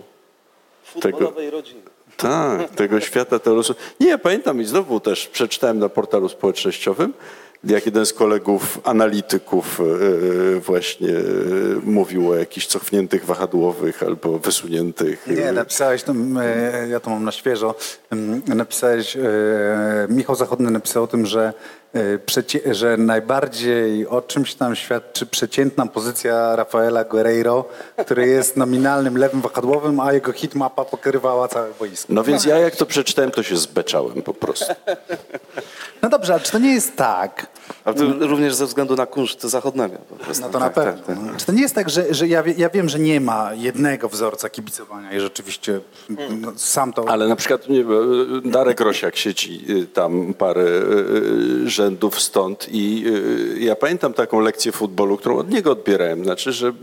tego. rodziny. Tak, tego świata terroryzmu. Nie, pamiętam i znowu też przeczytałem na portalu społecznościowym, jak jeden z kolegów analityków e, e, właśnie e, mówił o jakichś cofniętych wahadłowych albo wysuniętych. Nie, napisałeś, to, ja to mam na świeżo, napisałeś, Michał Zachodny napisał o tym, że, że najbardziej o czymś tam świadczy przeciętna pozycja Rafaela Guerreiro, który jest nominalnym lewym wahadłowym, a jego hitmapa pokrywała całe boisko. No więc ja jak to przeczytałem, to się zbeczałem po prostu. No dobrze, ale czy to nie jest tak? Ale to również ze względu na kunszt zachodnego. Po prostu. No to na tak, pewno. Tak, tak. Czy to nie jest tak, że, że ja, ja wiem, że nie ma jednego wzorca kibicowania i rzeczywiście no, sam to... Ale na przykład nie, Darek Rosiak siedzi y, tam parę y, y, rzędów stąd i ja pamiętam taką lekcję futbolu, którą od niego odbierałem. Znaczy, że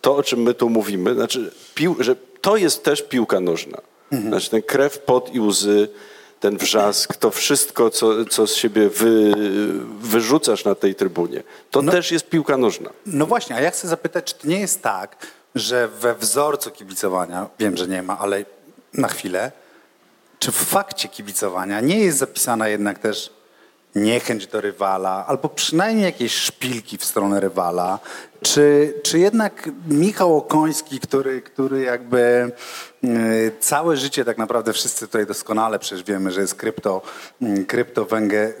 to, o czym my tu mówimy, znaczy, pił, że to jest też piłka nożna. Mhm. Znaczy ten krew, pot i łzy ten wrzask, to wszystko, co, co z siebie wy, wyrzucasz na tej trybunie, to no, też jest piłka nożna. No właśnie, a ja chcę zapytać, czy to nie jest tak, że we wzorcu kibicowania, wiem, że nie ma, ale na chwilę, czy w fakcie kibicowania nie jest zapisana jednak też niechęć do rywala, albo przynajmniej jakieś szpilki w stronę rywala, czy, czy jednak Michał Okoński, który, który jakby e, całe życie tak naprawdę wszyscy tutaj doskonale przecież wiemy, że jest krypto, mm, krypto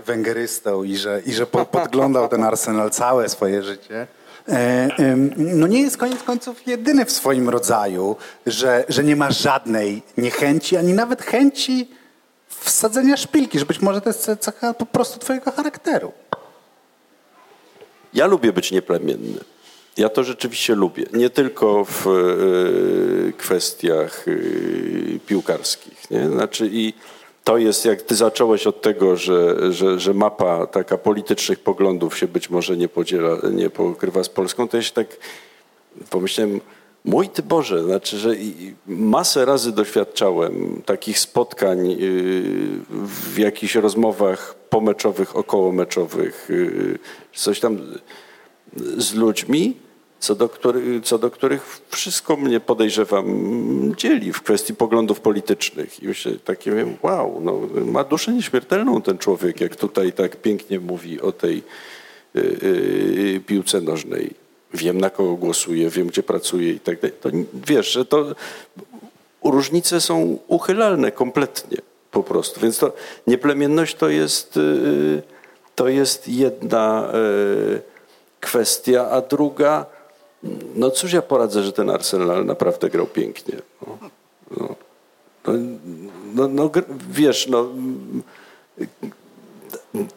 węgerystą i że, i że podglądał ten Arsenal całe swoje życie, e, no nie jest koniec końców jedyny w swoim rodzaju, że, że nie ma żadnej niechęci, ani nawet chęci wsadzenia szpilki, że być może to jest cecha po prostu twojego charakteru. Ja lubię być nieplemienny. Ja to rzeczywiście lubię. Nie tylko w y, kwestiach y, piłkarskich. Nie? Znaczy i to jest, jak ty zacząłeś od tego, że, że, że mapa taka politycznych poglądów się być może nie podziela, nie pokrywa z Polską, to ja się tak pomyślałem, mój ty Boże, znaczy, że masę razy doświadczałem takich spotkań y, w jakichś rozmowach pomeczowych, okołomeczowych, y, coś tam z ludźmi, co do, który, co do których wszystko mnie podejrzewam dzieli w kwestii poglądów politycznych. I myślę, takie wiem, wow, no, ma duszę nieśmiertelną ten człowiek, jak tutaj tak pięknie mówi o tej yy, piłce nożnej. Wiem, na kogo głosuje, wiem, gdzie pracuje i tak dalej. To wiesz, że to różnice są uchylalne kompletnie po prostu. Więc to nieplemienność to jest, yy, to jest jedna kwestia, a druga no cóż ja poradzę, że ten Arsenal naprawdę grał pięknie. No, no, no, no, no wiesz, no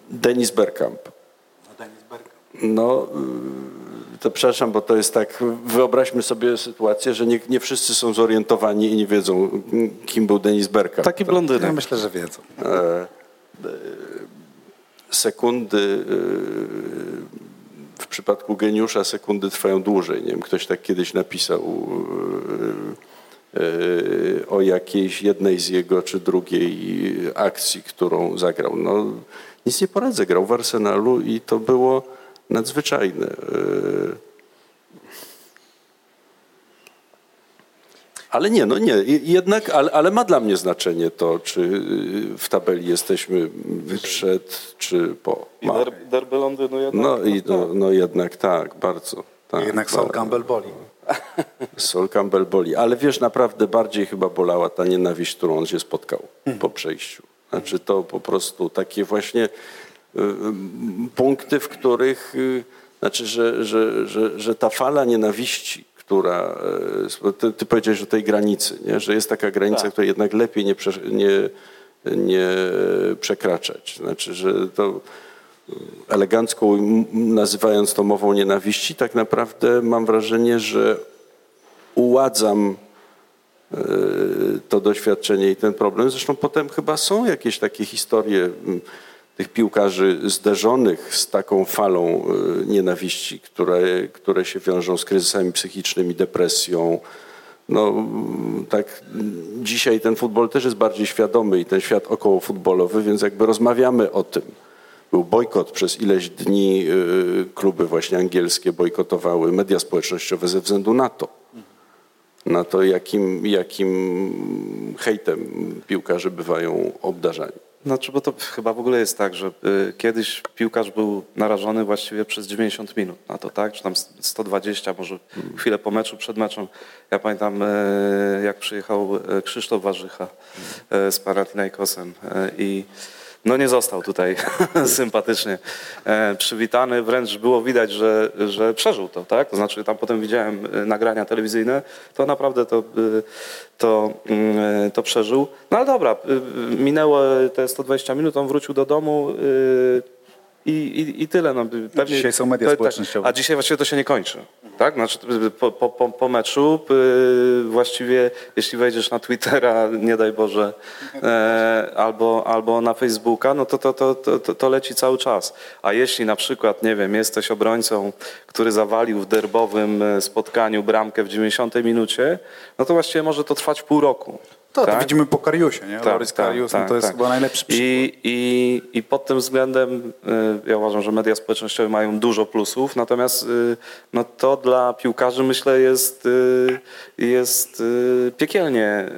Denis Bergkamp. No, to przepraszam, bo to jest tak, wyobraźmy sobie sytuację, że nie, nie wszyscy są zorientowani i nie wiedzą, kim był Denis Bergkamp. Taki blondynek. Ja myślę, że wiedzą. E, e, sekundy e, w przypadku geniusza sekundy trwają dłużej. Nie wiem, ktoś tak kiedyś napisał o jakiejś jednej z jego czy drugiej akcji, którą zagrał. No, nic nie poradzę, grał w Arsenalu i to było nadzwyczajne. Ale nie, no nie, jednak, ale, ale, ma dla mnie znaczenie to, czy y, w tabeli jesteśmy przed, czy po. Ma. I der, derby Londynu jednak. No, i, no, no jednak tak, bardzo. Tak, jednak Sol Campbell boli. <laughs> Sol Campbell boli, ale wiesz, naprawdę bardziej chyba bolała ta nienawiść, którą on się spotkał hmm. po przejściu. Znaczy to po prostu takie właśnie punkty, w których, y, znaczy, że, że, że, że ta fala nienawiści, która, ty, ty powiedziałeś o tej granicy, nie? że jest taka granica, tak. która jednak lepiej nie, nie, nie przekraczać. Znaczy, że to elegancko nazywając to mową nienawiści, tak naprawdę mam wrażenie, że uładzam to doświadczenie i ten problem. Zresztą potem chyba są jakieś takie historie tych piłkarzy zderzonych z taką falą e, nienawiści, które, które się wiążą z kryzysami psychicznymi, depresją. No, tak, dzisiaj ten futbol też jest bardziej świadomy i ten świat około futbolowy, więc jakby rozmawiamy o tym. Był bojkot przez ileś dni, e, kluby właśnie angielskie bojkotowały media społecznościowe ze względu na to. Na to, jakim, jakim hejtem piłkarze bywają obdarzani. Znaczy, bo to chyba w ogóle jest tak, że y, kiedyś piłkarz był narażony właściwie przez 90 minut na to, tak? Czy tam 120, może chwilę po meczu, przed meczem. Ja pamiętam, y, jak przyjechał y, Krzysztof Warzycha z Panathinaikosem i no nie został tutaj <laughs> sympatycznie e, przywitany, wręcz było widać, że, że przeżył to, tak? To znaczy tam potem widziałem e, nagrania telewizyjne, to naprawdę to, e, to, mm, to przeżył. No ale dobra, minęło te 120 minut, on wrócił do domu, i, i, i tyle. No, pewnie, dzisiaj są media tak, społecznościowe. A dzisiaj właściwie to się nie kończy. Tak? Znaczy, po, po, po meczu właściwie, jeśli wejdziesz na Twittera, nie daj Boże, e, albo, albo na Facebooka, no to, to, to, to, to leci cały czas. A jeśli na przykład, nie wiem, jesteś obrońcą, który zawalił w derbowym e, spotkaniu bramkę w 90 minucie, no to właściwie może to trwać pół roku. To, tak? widzimy po Kariusie, nie? Tak, Loris tak, Karius, tak, no to jest tak. chyba najlepszy przykład. I, i, I pod tym względem y, ja uważam, że media społecznościowe mają dużo plusów, natomiast y, no to dla piłkarzy myślę jest, y, jest piekielnie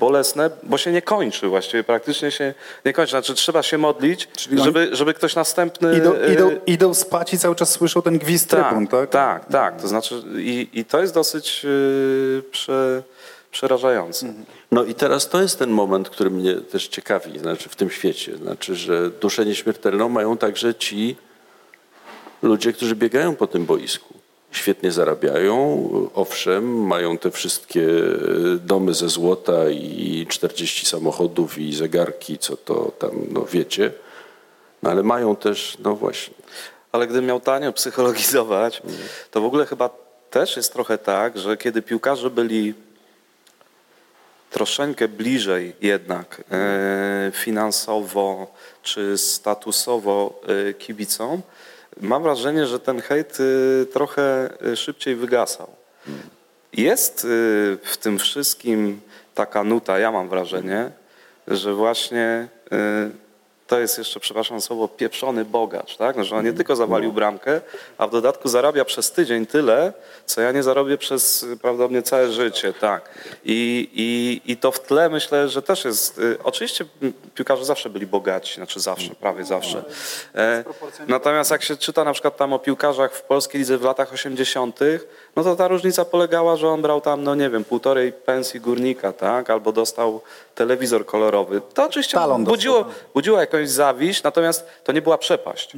bolesne, bo się nie kończy właściwie, praktycznie się nie kończy. Znaczy trzeba się modlić, żeby, żeby ktoś następny... Idą, idą, idą spać i cały czas słyszą ten gwizd tak, trybun, tak? Tak, tak. To znaczy i, i to jest dosyć prze przerażający. No i teraz to jest ten moment, który mnie też ciekawi, znaczy w tym świecie. Znaczy, że duszę nieśmiertelną mają także ci ludzie, którzy biegają po tym boisku. świetnie zarabiają. Owszem, mają te wszystkie domy ze złota i 40 samochodów i zegarki, co to tam, no wiecie. No ale mają też, no właśnie. Ale gdybym miał tanio psychologizować, to w ogóle chyba też jest trochę tak, że kiedy piłkarze byli troszeczkę bliżej jednak e, finansowo czy statusowo e, kibicom, mam wrażenie, że ten hejt e, trochę szybciej wygasał. Jest w tym wszystkim taka nuta, ja mam wrażenie, że właśnie to jest jeszcze, przepraszam słowo, pieprzony bogacz, tak? No, że on nie tylko zawalił bramkę, a w dodatku zarabia przez tydzień tyle, co ja nie zarobię przez prawdopodobnie całe życie, tak. I, i, i to w tle myślę, że też jest, y, oczywiście piłkarze zawsze byli bogaci, znaczy zawsze, prawie zawsze. E, natomiast jak się czyta na przykład tam o piłkarzach w polskiej lidze w latach 80., no to ta różnica polegała, że on brał tam, no nie wiem, półtorej pensji górnika, tak? Albo dostał telewizor kolorowy. To oczywiście Talon budziło, budziło jakąś zawiść, natomiast to nie była przepaść.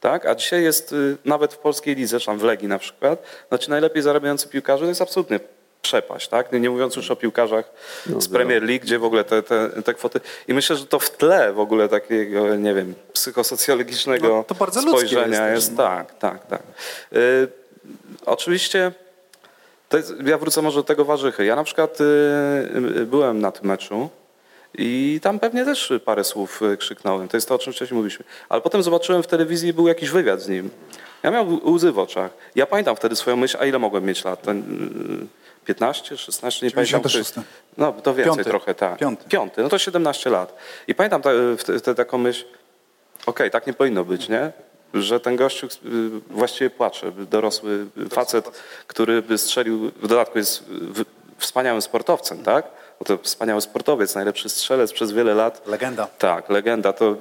Tak? A dzisiaj jest y, nawet w polskiej lidze, czy tam w Legii na przykład, no ci najlepiej zarabiający piłkarze to jest absolutnie przepaść, tak? Nie, nie mówiąc już o piłkarzach z Premier League, gdzie w ogóle te, te, te kwoty... I myślę, że to w tle w ogóle takiego, nie wiem, psychosocjologicznego No, to bardzo spojrzenia jest jest. no. tak, tak, tak. Y, oczywiście to jest, ja wrócę może do tego warzychy. Ja na przykład y, y, byłem na tym meczu i tam pewnie też parę słów y, krzyknąłem. To jest to, o czym wcześniej mówiliśmy. Ale potem zobaczyłem w telewizji, był jakiś wywiad z nim. Ja miałem łzy w oczach. Ja pamiętam wtedy swoją myśl, a ile mogłem mieć lat? Ten, y, 15, 16, nie pamiętam. 96. czy- No, to więcej Piąty. trochę, tak. Piąty. Piąty, no to 17 lat. I pamiętam ta, wtedy, taką myśl, okej, tak nie powinno być, nie? Że ten gościu y, właściwie płacze, dorosły facet, który by strzelił, w dodatku jest wspaniałym sportowcem, tak? Bo to wspaniały sportowiec, najlepszy strzelec przez wiele lat. Legenda. Tak, legenda. To y,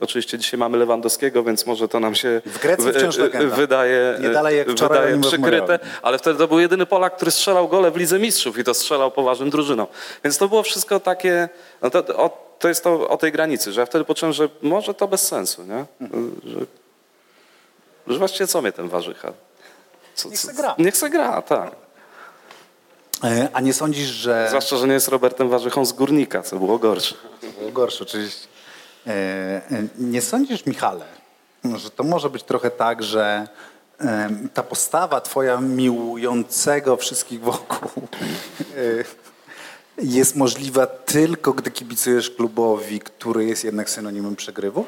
oczywiście dzisiaj mamy Lewandowskiego, więc może to nam się W Grecji wciąż wy- legenda. wydaje, Nie dalej jak wczoraj wydaje przykryte, ale wtedy to był jedyny Polak, który strzelał gole w Lidze Mistrzów i to strzelał poważnym drużynom. Więc to było wszystko takie, no to, o, to jest to o tej granicy, że ja wtedy poczułem, że może to bez sensu, nie? Że, że właściwie co mnie ten warzycha? Co, Niech co- se gra. Niech se gra, tak. E, A nie sądzisz, że... Zwłaszcza, że nie jest Robertem Warzychą z Górnika, co było gorsze. Było gorsze oczywiście. E, e, Nie sądzisz, Michale, że to może być trochę tak, że ta postawa twoja miłującego wszystkich wokół jest możliwa tylko, gdy kibicujesz klubowi, który jest jednak synonimem przegrywu?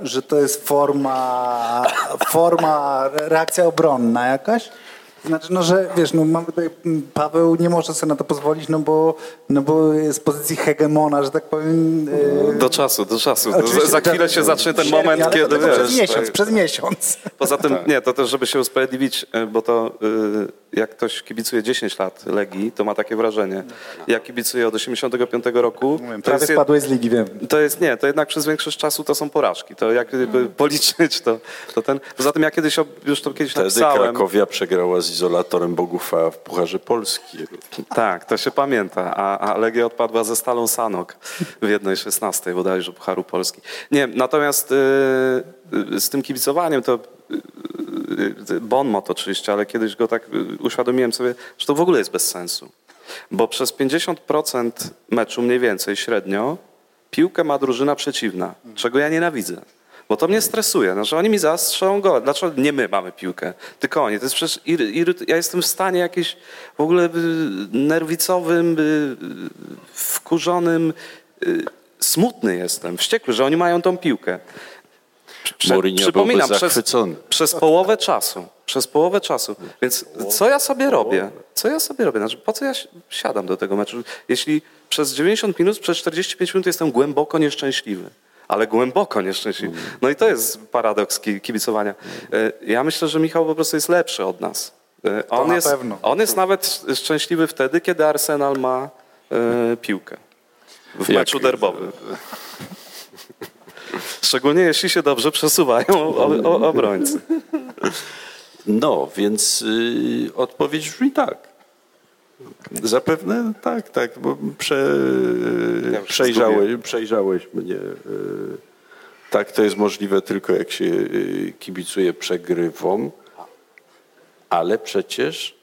Że to jest forma, forma, reakcja obronna jakaś? Znaczy, no, że wiesz, no mamy tutaj, m, Paweł nie może sobie na to pozwolić, no bo, no bo z pozycji hegemona, że tak powiem. e, Do czasu, do czasu. Oczywiście, za chwilę się zacznie ten sierpniu, moment, kiedy wiesz. Przez miesiąc, tak. przez miesiąc. Poza tym, nie, to też, żeby się usprawiedliwić, y, bo to y, jak ktoś kibicuje 10 lat Legii, to ma takie wrażenie. Ja kibicuję od 85 roku. Mówię, To Prawie jest, spadłeś z ligi, wiem. to jest nie, to jednak przez większość czasu to są porażki. To jak gdyby policzyć, to, to ten. Poza tym ja kiedyś już to kiedyś Wtedy napisałem. Krakowia przegrała z izolatorem Bogufa w Pucharze Polski. Tak, to się pamięta. A, a Legia odpadła ze Stalą Sanok w 1.16 bodajże Pucharu Polski. Nie, natomiast y, y, z tym kibicowaniem to y, y, bon mot oczywiście, ale kiedyś go tak y, uświadomiłem sobie, że to w ogóle jest bez sensu. Bo przez 50% meczu mniej więcej średnio piłkę ma drużyna przeciwna, czego ja nienawidzę. Bo to mnie stresuje, no, że oni mi zastrzelą go. Dlaczego nie my mamy piłkę, tylko oni? To jest przecież iry, iry, ja jestem w stanie jakimś w ogóle y, nerwicowym, y, wkurzonym, y, smutny jestem, wściekły, że oni mają tą piłkę. Prze- Mourinho byłby zachwycony. przez połowę czasu. Przez połowę czasu. Więc co ja sobie robię? Co ja sobie robię? Znaczy, po co ja si- siadam do tego meczu? Jeśli przez 90 minut, przez 45 minut jestem głęboko nieszczęśliwy. Ale głęboko nieszczęśliwy. No i to jest paradoks ki- kibicowania. E, Ja myślę, że Michał po prostu jest lepszy od nas. E, On, na jest, pewno. on jest nawet szczęśliwy wtedy, kiedy Arsenal ma e, piłkę. W Jak- meczu derbowym. <laughs> Szczególnie jeśli się dobrze przesuwają obrońcy. No, więc y, odpowiedź brzmi tak. Zapewne tak, tak, bo prze, Ja przejrzałeś, przejrzałeś mnie. Tak, to jest możliwe tylko jak się y, kibicuje przegrywom. ale przecież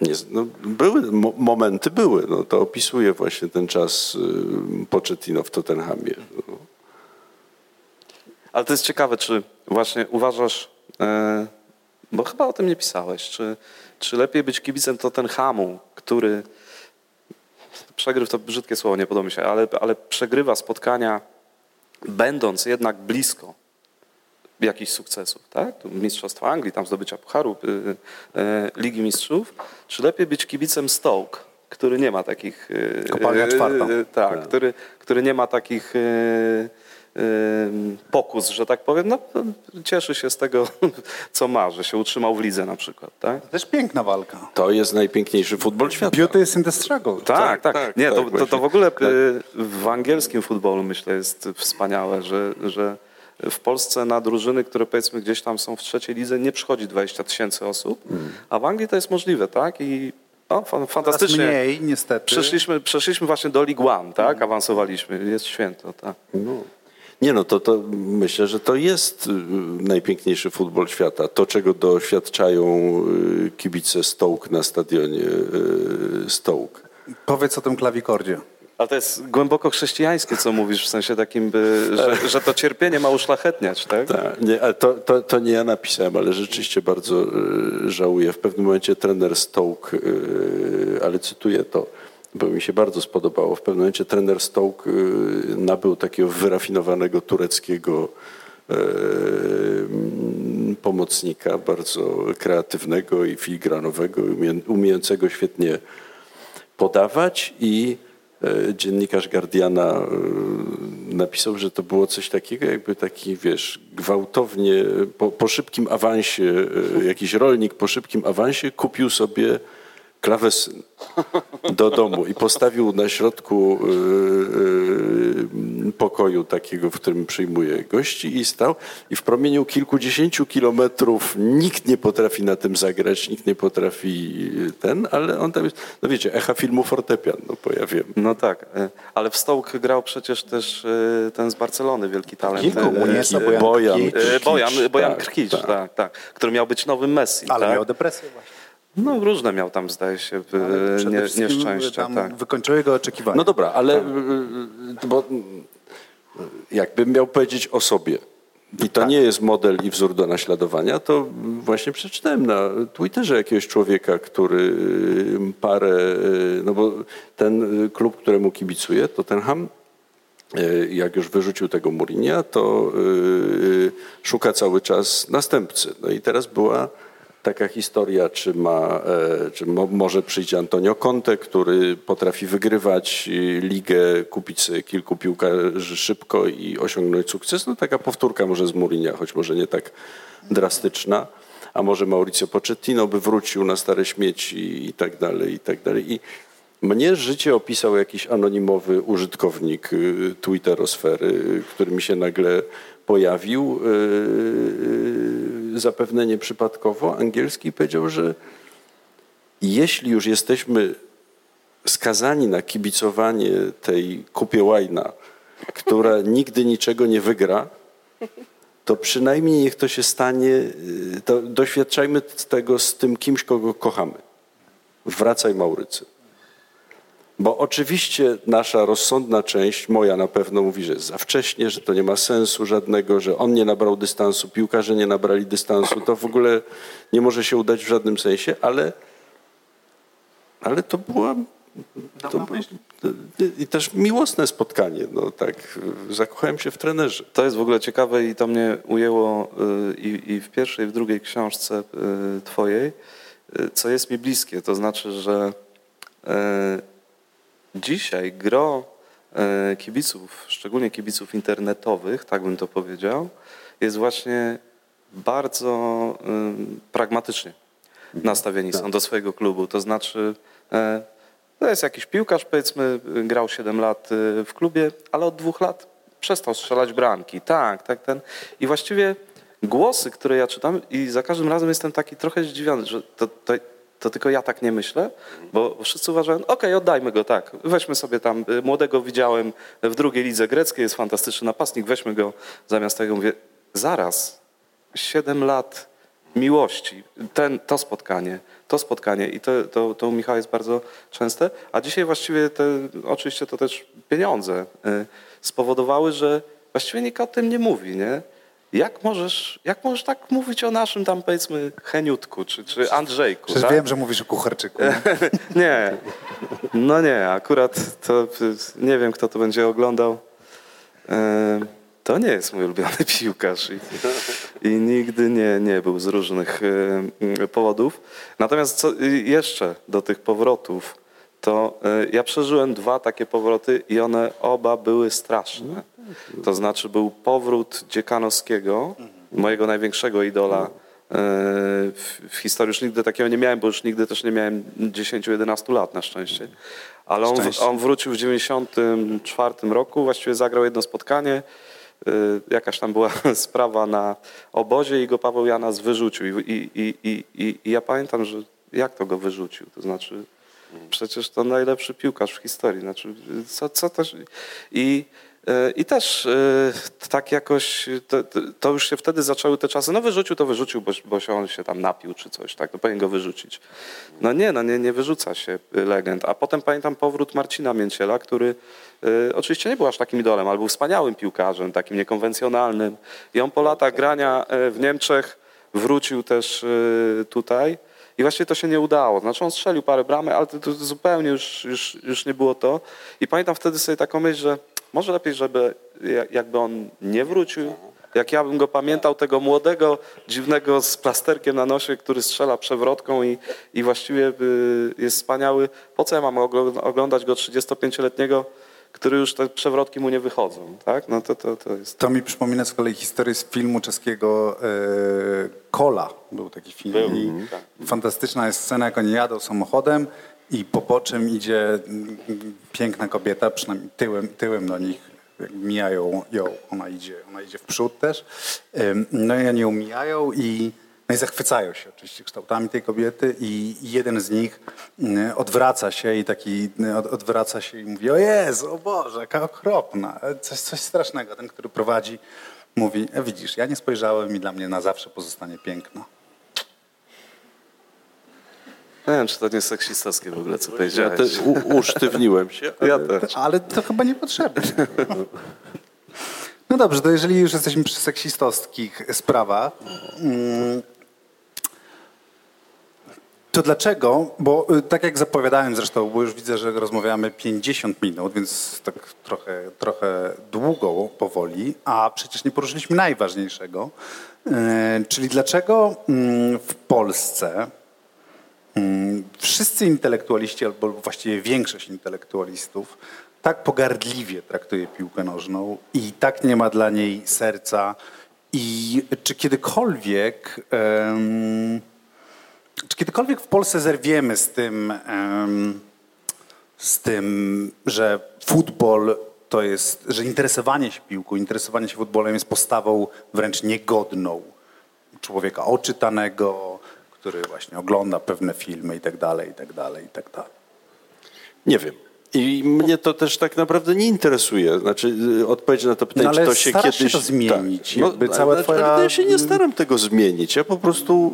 nie, no, były, mo, momenty były. No, to opisuje właśnie ten czas y, Pochettino w Tottenhamie. No. Ale to jest ciekawe, czy właśnie uważasz, e, bo chyba o tym nie pisałeś, czy, czy lepiej być kibicem Tottenhamu, który przegryw to brzydkie słowo, nie podoba mi się, ale, ale przegrywa spotkania, będąc jednak blisko jakichś sukcesów, tak? Mistrzostwa Anglii, tam zdobycia Pucharu, y, y, Ligi Mistrzów, czy lepiej być kibicem Stoke, który nie ma takich... y, Kopalnia y, czwarta. y, tak, Który, który nie ma takich y, y, pokus, że tak powiem, no, cieszy się z tego, <laughs> co ma, że się utrzymał w lidze na przykład, tak? To też piękna walka. To jest najpiękniejszy futbol świata. Beauty is in the struggle. Tak, tak. tak, nie, tak, to, to, to w ogóle y, w angielskim futbolu myślę jest wspaniałe, że, że w Polsce na drużyny, które powiedzmy gdzieś tam są w trzeciej lidze, nie przychodzi 20 tysięcy osób, a w Anglii to jest możliwe, tak? I o, fa- Coraz fantastycznie. mniej, niestety. Przeszliśmy, przeszliśmy właśnie do League One, tak? Awansowaliśmy. Jest święto, tak. No. Nie no, to, to myślę, że to jest y, najpiękniejszy futbol świata. To, czego doświadczają y, kibice Stoke na stadionie y, Stoke. Powiedz o tym klawikordzie. Ale to jest głęboko chrześcijańskie, co mówisz, w sensie takim, by, że, że to cierpienie ma uszlachetniać, tak? Tak, nie, ale to, to, to nie ja napisałem, ale rzeczywiście bardzo żałuję. W pewnym momencie trener Stoke, ale cytuję to, bo mi się bardzo spodobało. W pewnym momencie trener Stoke y, nabył takiego wyrafinowanego tureckiego mm, pomocnika, bardzo kreatywnego i filigranowego, umie- umiejącego świetnie podawać i e, dziennikarz Guardiana e, napisał, że to było coś takiego, jakby taki, wiesz, gwałtownie, po, po szybkim awansie, e, jakiś rolnik po szybkim awansie kupił sobie klawesyn do domu i postawił na środku e, e, pokoju takiego, w którym przyjmuje gości i stał i w promieniu kilkudziesięciu kilometrów nikt nie potrafi na tym zagrać, nikt nie potrafi ten, ale on tam jest, no wiecie, echa filmu Fortepian, no pojawiłem. No tak, e, ale w Stołk grał przecież też e, ten z Barcelony, wielki talent. Kilku, Muniesa, e, Bojan Bojan, Krkic. Bojan, Krkic, Bojan tak, Krkic, tak. tak. tak, który miał być nowym Messi. Ale tak? miał depresję właśnie. No różne miał tam, zdaje się, e, nie, wszystkim nieszczęścia. tam Tak. Wykończyły go oczekiwania. No dobra, ale y, bo y, jakbym miał powiedzieć o sobie i to nie jest model i wzór do naśladowania, to właśnie przeczytałem na Twitterze jakiegoś człowieka, który y, parę, no bo ten klub, któremu kibicuję, Tottenham, y, jak już wyrzucił tego Mourinha, to szuka cały czas następcy. No i teraz była taka historia, czy, ma, e, czy mo, może przyjdzie Antonio Conte, który potrafi wygrywać y, ligę, kupić kilku piłkarzy szybko i osiągnąć sukces. No taka powtórka może z Mourinha, choć może nie tak drastyczna. A może Mauricio Pochettino by wrócił na stare śmieci i tak dalej, i tak dalej. I mnie życie opisał jakiś anonimowy użytkownik y, Twitterosfery, który mi się nagle pojawił, y, y, zapewne nieprzypadkowo, angielski, powiedział, że jeśli już jesteśmy skazani na kibicowanie tej kupie łajna, która <laughs> nigdy niczego nie wygra, to przynajmniej niech to się stanie, y, to doświadczajmy tego z tym kimś, kogo kochamy. Wracaj Maurycy. Bo oczywiście nasza rozsądna część, moja na pewno mówi, że jest za wcześnie, że to nie ma sensu żadnego, że on nie nabrał dystansu, piłkarze nie nabrali dystansu, to w ogóle nie może się udać w żadnym sensie, ale, ale to była to było, i też miłosne spotkanie. No tak, zakochałem się w trenerze. To jest w ogóle ciekawe i to mnie ujęło y, i, i w pierwszej, i w drugiej książce y, twojej, y, co jest mi bliskie. To znaczy, że dzisiaj gro y, kibiców, szczególnie kibiców internetowych, tak bym to powiedział, jest właśnie bardzo y, pragmatycznie nastawieni są do swojego klubu. To znaczy, e, to jest jakiś piłkarz, powiedzmy, grał 7 lat w klubie, ale od dwóch lat przestał strzelać bramki. Tak, tak, ten. I właściwie głosy, które ja czytam i za każdym razem jestem taki trochę zdziwiony, że to, to, to tylko ja tak nie myślę, bo wszyscy uważają, okej, oddajmy go, tak, weźmy sobie tam, y, młodego widziałem w drugiej lidze greckiej, jest fantastyczny napastnik, weźmy go zamiast tego. Mówię, zaraz, 7 lat miłości. Ten, to spotkanie, to spotkanie i to, to, to u Michała jest bardzo częste. A dzisiaj właściwie te, oczywiście to też pieniądze y, spowodowały, że właściwie nikt o tym nie mówi, nie? Jak możesz, jak możesz tak mówić o naszym tam powiedzmy Heniutku czy, czy Andrzejku? Przecież tak? wiem, że mówisz o kucharczyku. <laughs> nie? No nie, akurat to nie wiem, kto to będzie oglądał. To nie jest mój ulubiony <laughs> piłkarz i, i nigdy nie, nie był z różnych powodów. Natomiast co, jeszcze do tych powrotów, to e, ja przeżyłem dwa takie powroty i one oba były straszne. To znaczy był powrót Dziekanowskiego, mojego największego idola e, w, historii. Już nigdy takiego nie miałem, bo już nigdy też nie miałem 10-11 lat na szczęście. Ale on, on wrócił w 94 roku, właściwie zagrał jedno spotkanie. Y, Jakaś tam była <laughs> sprawa na obozie i go Paweł Janas wyrzucił. I, i, i, i, i, ja pamiętam, że jak to go wyrzucił? To znaczy, przecież to najlepszy piłkarz w historii. Znaczy, co, co też... I, I też y, tak jakoś, to, to- już się wtedy zaczęły te czasy, no wyrzucił to wyrzucił, bo, bo się on się tam napił czy coś, tak, to powinien go wyrzucić. No nie, no nie, nie wyrzuca się legend. A potem pamiętam powrót Marcina Mięciela, który y, oczywiście nie był aż takim idolem, ale był wspaniałym piłkarzem, takim niekonwencjonalnym. I on po latach grania w Niemczech wrócił też tutaj. I właściwie to się nie udało. Znaczy on strzelił parę bramy, ale to, to zupełnie już, już, już nie było to. I pamiętam wtedy sobie taką myśl, że może lepiej, żeby ja- jakby on nie wrócił. Jak ja bym go pamiętał, tego młodego, dziwnego z plasterkiem na nosie, który strzela przewrotką i, i właściwie y, jest wspaniały. Po co ja mam ogl- oglądać go 35-letniego, który już te przewrotki mu nie wychodzą, tak? No to, to, to jest... To mi przypomina z kolei historię z filmu czeskiego e, Kola. Był taki film. I fantastyczna jest scena, jak oni jadą samochodem i po boczem idzie mm, piękna kobieta, przynajmniej tyłem, tyłem do nich mijają ją. Ona idzie, ona idzie w przód też. No i oni ją mijają i, no i zachwycają się oczywiście kształtami tej kobiety i jeden z nich y, odwraca się i taki od, odwraca się i mówi o Jezu, o Boże, jaka okropna, coś, coś strasznego. Ten, który prowadzi mówi, e, widzisz, ja nie spojrzałem i dla mnie na zawsze pozostanie piękna. Nie wiem, czy to nie seksistowskie w ogóle, co Ja powiedziałeś. te, u, usztywniłem się. Ja też. Ale to chyba niepotrzebne. No dobrze, to jeżeli już jesteśmy przy seksistowskich sprawach, mm, to dlaczego, bo y, tak jak zapowiadałem zresztą, bo już widzę, że rozmawiamy 50 minut, więc tak trochę, trochę długo powoli, a przecież nie poruszyliśmy najważniejszego, y, czyli dlaczego mm, w Polsce Wszyscy intelektualiści, albo właściwie większość intelektualistów, tak pogardliwie traktuje piłkę nożną i tak nie ma dla niej serca. I czy kiedykolwiek, em, czy kiedykolwiek w Polsce zerwiemy z tym, em, z tym, że futbol to jest, że interesowanie się piłką, interesowanie się futbolem jest postawą wręcz niegodną człowieka oczytanego, który właśnie ogląda pewne filmy i tak dalej, i tak dalej, i tak dalej. Nie wiem. I mnie to też tak naprawdę nie interesuje. Znaczy, y, odpowiedź na to pytanie, No, czy to się starasz się kiedyś... to zmienić, Tak. No, jakby ale twoja- Ja się nie staram tego zmienić. Ja po prostu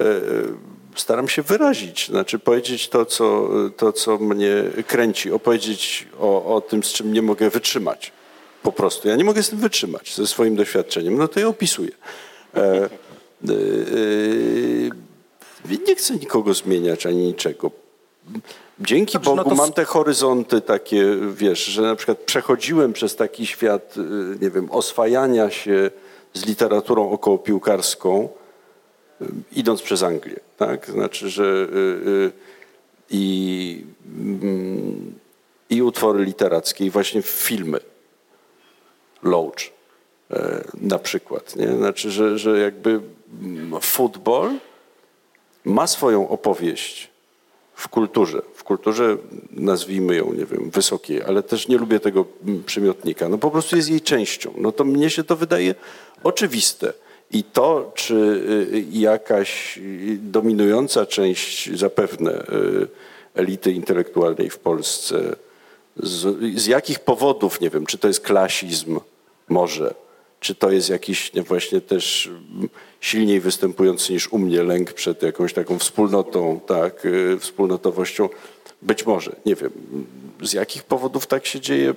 y, y, staram się wyrazić. Znaczy powiedzieć to co, to, co mnie kręci. Opowiedzieć o, o tym, z czym nie mogę wytrzymać. Po prostu. Ja nie mogę z tym wytrzymać, ze swoim doświadczeniem. No to ja opisuję. E, nie chcę nikogo zmieniać ani niczego. Dzięki Dobrze, no Bogu to s- mam te horyzonty takie, wiesz, że na przykład przechodziłem przez taki świat, y, nie wiem, oswajania się z literaturą okołopiłkarską, y, idąc przez Anglię, tak? Znaczy, że y, y, i, mm, i utwory literackie, i właśnie filmy. Loach na przykład, nie? Znaczy, że, że jakby mm, futbol ma swoją opowieść w kulturze. W kulturze nazwijmy ją, nie wiem, wysokiej, ale też nie lubię tego mm, przymiotnika. No po prostu jest jej częścią. No to mnie się to wydaje oczywiste. I to, czy y, jakaś y, dominująca część zapewne y, elity intelektualnej w Polsce, z, z jakich powodów, nie wiem, czy to jest klasizm może, czy to jest jakiś właśnie też silniej występujący niż u mnie lęk przed jakąś taką wspólnotą, tak, y, wspólnotowością. Być może, nie wiem, z jakich powodów tak się dzieje.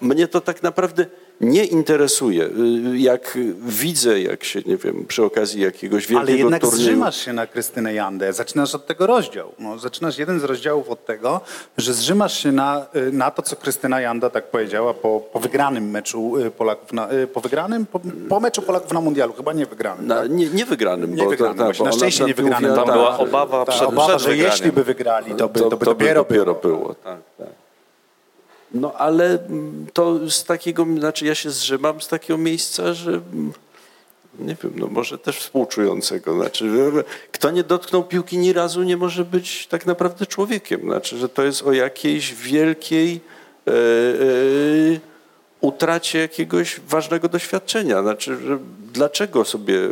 Mnie to tak naprawdę nie interesuje. Y, Jak widzę, jak się, nie wiem, przy okazji jakiegoś wielkiego Ale jednak turnieju... zrzymasz się na Krystynę Jandę. Zaczynasz od tego rozdział. No, zaczynasz jeden z rozdziałów od tego, że zrzymasz się na, y, na to, co Krystyna Janda tak powiedziała po, po wygranym meczu y, Polaków na, po wygranym? Po, po meczu Polaków na mundialu, chyba nie wygranym. Na, nie, nie wygranym. Nie bo wygranym, to, właśnie. bo na szczęście nie mówiła, wygranym. Tam tak, była obawa Ta przed, obawa, przed że wygraniem. jeśli by wygrali, to by, to, to by to dopiero, by dopiero było. było. Tak, tak. No ale mm, to z takiego, znaczy ja się zrzymam z takiego miejsca, że mm, nie wiem, no może też współczującego. Znaczy, kto nie dotknął piłki ni razu nie może być tak naprawdę człowiekiem. Znaczy, że to jest o jakiejś wielkiej e, utracie jakiegoś ważnego doświadczenia. Znaczy, dlaczego sobie e,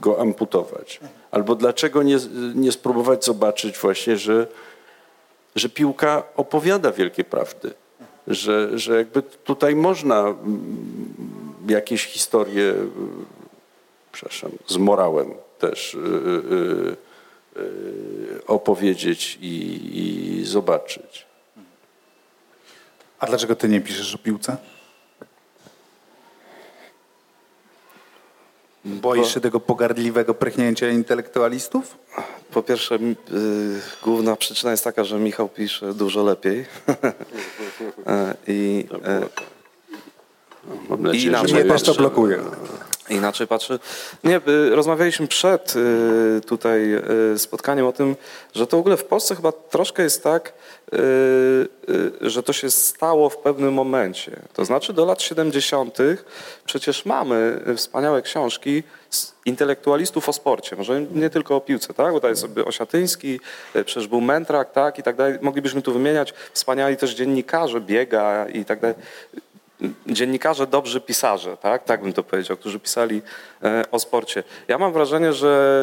go amputować? Albo dlaczego nie, nie spróbować zobaczyć właśnie, że że piłka opowiada wielkie prawdy, że, że jakby tutaj można mm, jakieś historie, przepraszam, z morałem też y, y, y, opowiedzieć i, i zobaczyć. A dlaczego ty nie piszesz o piłce? Boisz się tego pogardliwego prychnięcia intelektualistów? Po pierwsze, y, główna przyczyna jest taka, że Michał pisze dużo lepiej. <laughs> E, I e, Mam nadzieję, inaczej. że Mnie moje- też to blokuje. Inaczej patrzy. Nie, y, rozmawialiśmy przed y, tutaj y, spotkaniem o tym, że to w ogóle w Polsce chyba troszkę jest tak, że to się stało w pewnym momencie. To znaczy do lat 70. przecież mamy wspaniałe książki intelektualistów o sporcie, może nie tylko o piłce, tak? Bo tutaj jest sobie Osiatyński, przecież był Mentrak, tak? I tak dalej. Moglibyśmy tu wymieniać wspaniali też dziennikarze, biega i tak dalej dziennikarze, dobrzy pisarze, tak? tak bym to powiedział, którzy pisali e, o sporcie. Ja mam wrażenie, że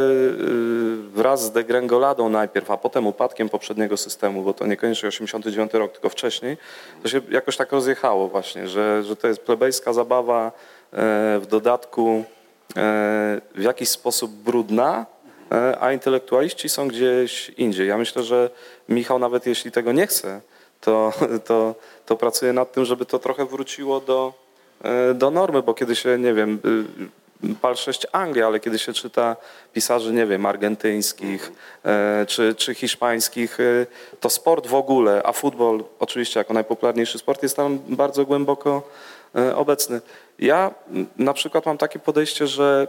e, wraz z degrengoladą najpierw, a potem upadkiem poprzedniego systemu, bo to niekoniecznie 89 rok, tylko wcześniej, to się jakoś tak rozjechało właśnie, że, że to jest plebejska zabawa, e, w dodatku w jakiś sposób brudna, a intelektualiści są gdzieś indziej. Ja myślę, że Michał nawet jeśli tego nie chce, to, to, to pracuje nad tym, żeby to trochę wróciło do, e, do normy, bo kiedy się, nie wiem, y, pal 6 Anglia, ale kiedy się czyta pisarzy, nie wiem, argentyńskich e, czy, czy hiszpańskich, y, to sport w ogóle, a futbol oczywiście jako najpopularniejszy sport jest tam bardzo głęboko e, obecny. Ja na przykład mam takie podejście, że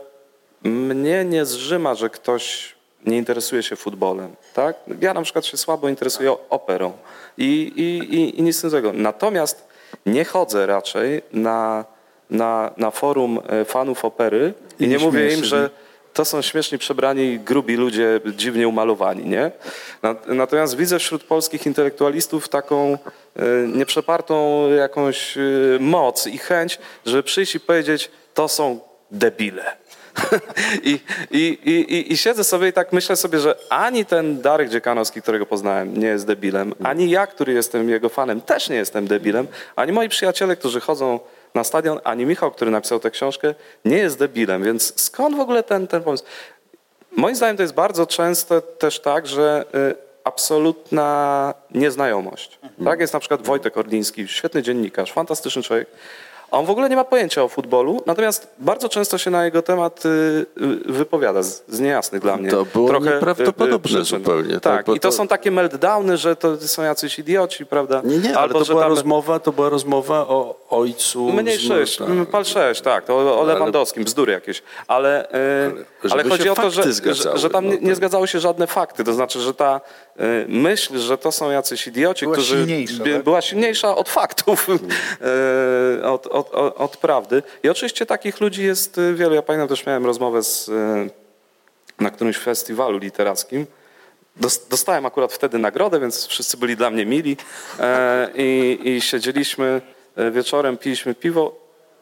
mnie nie zrzyma, że ktoś nie interesuje się futbolem. Tak? Ja na przykład się słabo interesuję operą i, i, i, i nic innego. Natomiast nie chodzę raczej na, na, na forum e, fanów opery i, I nie mówię im, z że to są śmieszni przebrani, grubi ludzie, dziwnie umalowani. Nie? Nat- Natomiast widzę wśród polskich intelektualistów taką e, nieprzepartą jakąś e, moc i chęć, żeby przyjść i powiedzieć, to są debile. I, i, i, i, siedzę sobie i tak myślę sobie, że ani ten Darek Dziekanowski, którego poznałem, nie jest debilem, ani ja, który jestem jego fanem, też nie jestem debilem, ani moi przyjaciele, którzy chodzą na stadion, ani Michał, który napisał tę książkę, nie jest debilem. Więc skąd w ogóle ten, ten pomysł? Moim zdaniem to jest bardzo często też tak, że y, absolutna nieznajomość. Tak jest na przykład Wojtek Orliński, świetny dziennikarz, fantastyczny człowiek. A on w ogóle nie ma pojęcia o futbolu, natomiast bardzo często się na jego temat y, y, wypowiada z, z niejasnych dla mnie. To było nieprawdopodobne przyczyn. zupełnie, tak, Tak, i to, to- są takie meltdowny, że to są jacyś idioci, prawda? Nie, nie, ale Albo, to że była, tam- rozmowa, to była rozmowa o ojcu. Mniej z- sześć, tak. pal sześć, tak, to o- o Lewandowskim, bzdury jakieś. Ale, ale się chodzi o to, że, fakty że, zgadzały, że tam no nie, nie tak. zgadzały się żadne fakty. To znaczy, że ta myśl, że to są jacyś idioci, Była którzy silniejsza, by- tak? była silniejsza od faktów, <laughs> e, od, od, od, od prawdy. I oczywiście takich ludzi jest e, wielu. Ja pamiętam też miałem rozmowę z, e, na którymś festiwalu literackim. Dos- Dostałem akurat wtedy nagrodę, więc wszyscy byli dla mnie mili e, i, i siedzieliśmy e, wieczorem, piliśmy piwo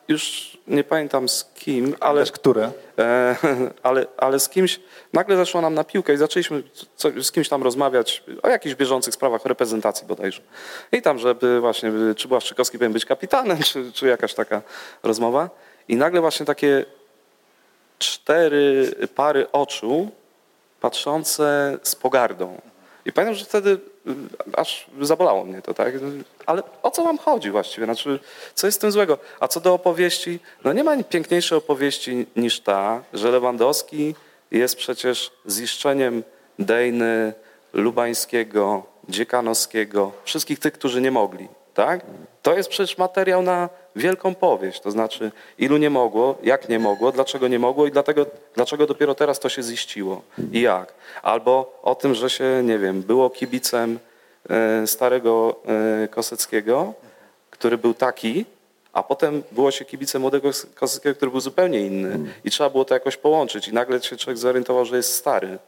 już nie pamiętam z kim, ale, Ależ które? e, ale, ale z kimś nagle zeszło nam na piłkę i zaczęliśmy co, z kimś tam rozmawiać o jakichś bieżących sprawach reprezentacji bodajże. I tam, żeby właśnie, czy Błaszczykowski powinien być kapitanem, czy, czy jakaś taka rozmowa. I nagle właśnie takie cztery pary oczu patrzące z pogardą. I pamiętam, że wtedy y, aż zabolało mnie to, tak? Ale o co wam chodzi właściwie? Znaczy, co jest z tym złego? A co do opowieści, no nie ma piękniejszej opowieści niż ta, że Lewandowski jest przecież ziszczeniem Dejny, Lubańskiego, Dziekanowskiego, wszystkich tych, którzy nie mogli, tak? To jest przecież materiał na wielką powieść, to znaczy ilu nie mogło, jak nie mogło, dlaczego nie mogło i dlatego, dlaczego dopiero teraz to się ziściło i jak. Albo o tym, że się, nie wiem, było kibicem e, starego e, Koseckiego, który był taki, a potem było się kibicem młodego Koseckiego, który był zupełnie inny. I trzeba było to jakoś połączyć. I nagle się człowiek zorientował, że jest stary,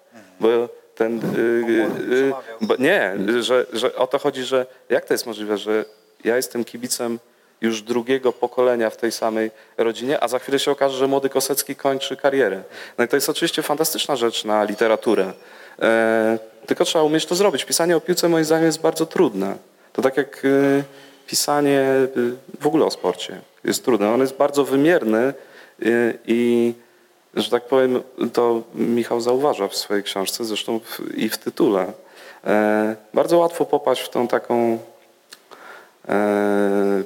bo ten... y, bo nie, że, że o to chodzi, że jak to jest możliwe, że ja jestem kibicem już drugiego pokolenia w tej samej rodzinie, a za chwilę się okaże, że młody Kosecki kończy karierę. No i to jest oczywiście fantastyczna rzecz na literaturę. E, tylko trzeba umieć to zrobić. Pisanie o piłce moim zdaniem jest bardzo trudne. To tak jak e, pisanie e, w ogóle o sporcie jest trudne. On jest bardzo wymierny e, i że tak powiem, to Michał zauważa w swojej książce, zresztą w, i w tytule. E, bardzo łatwo popaść w tą taką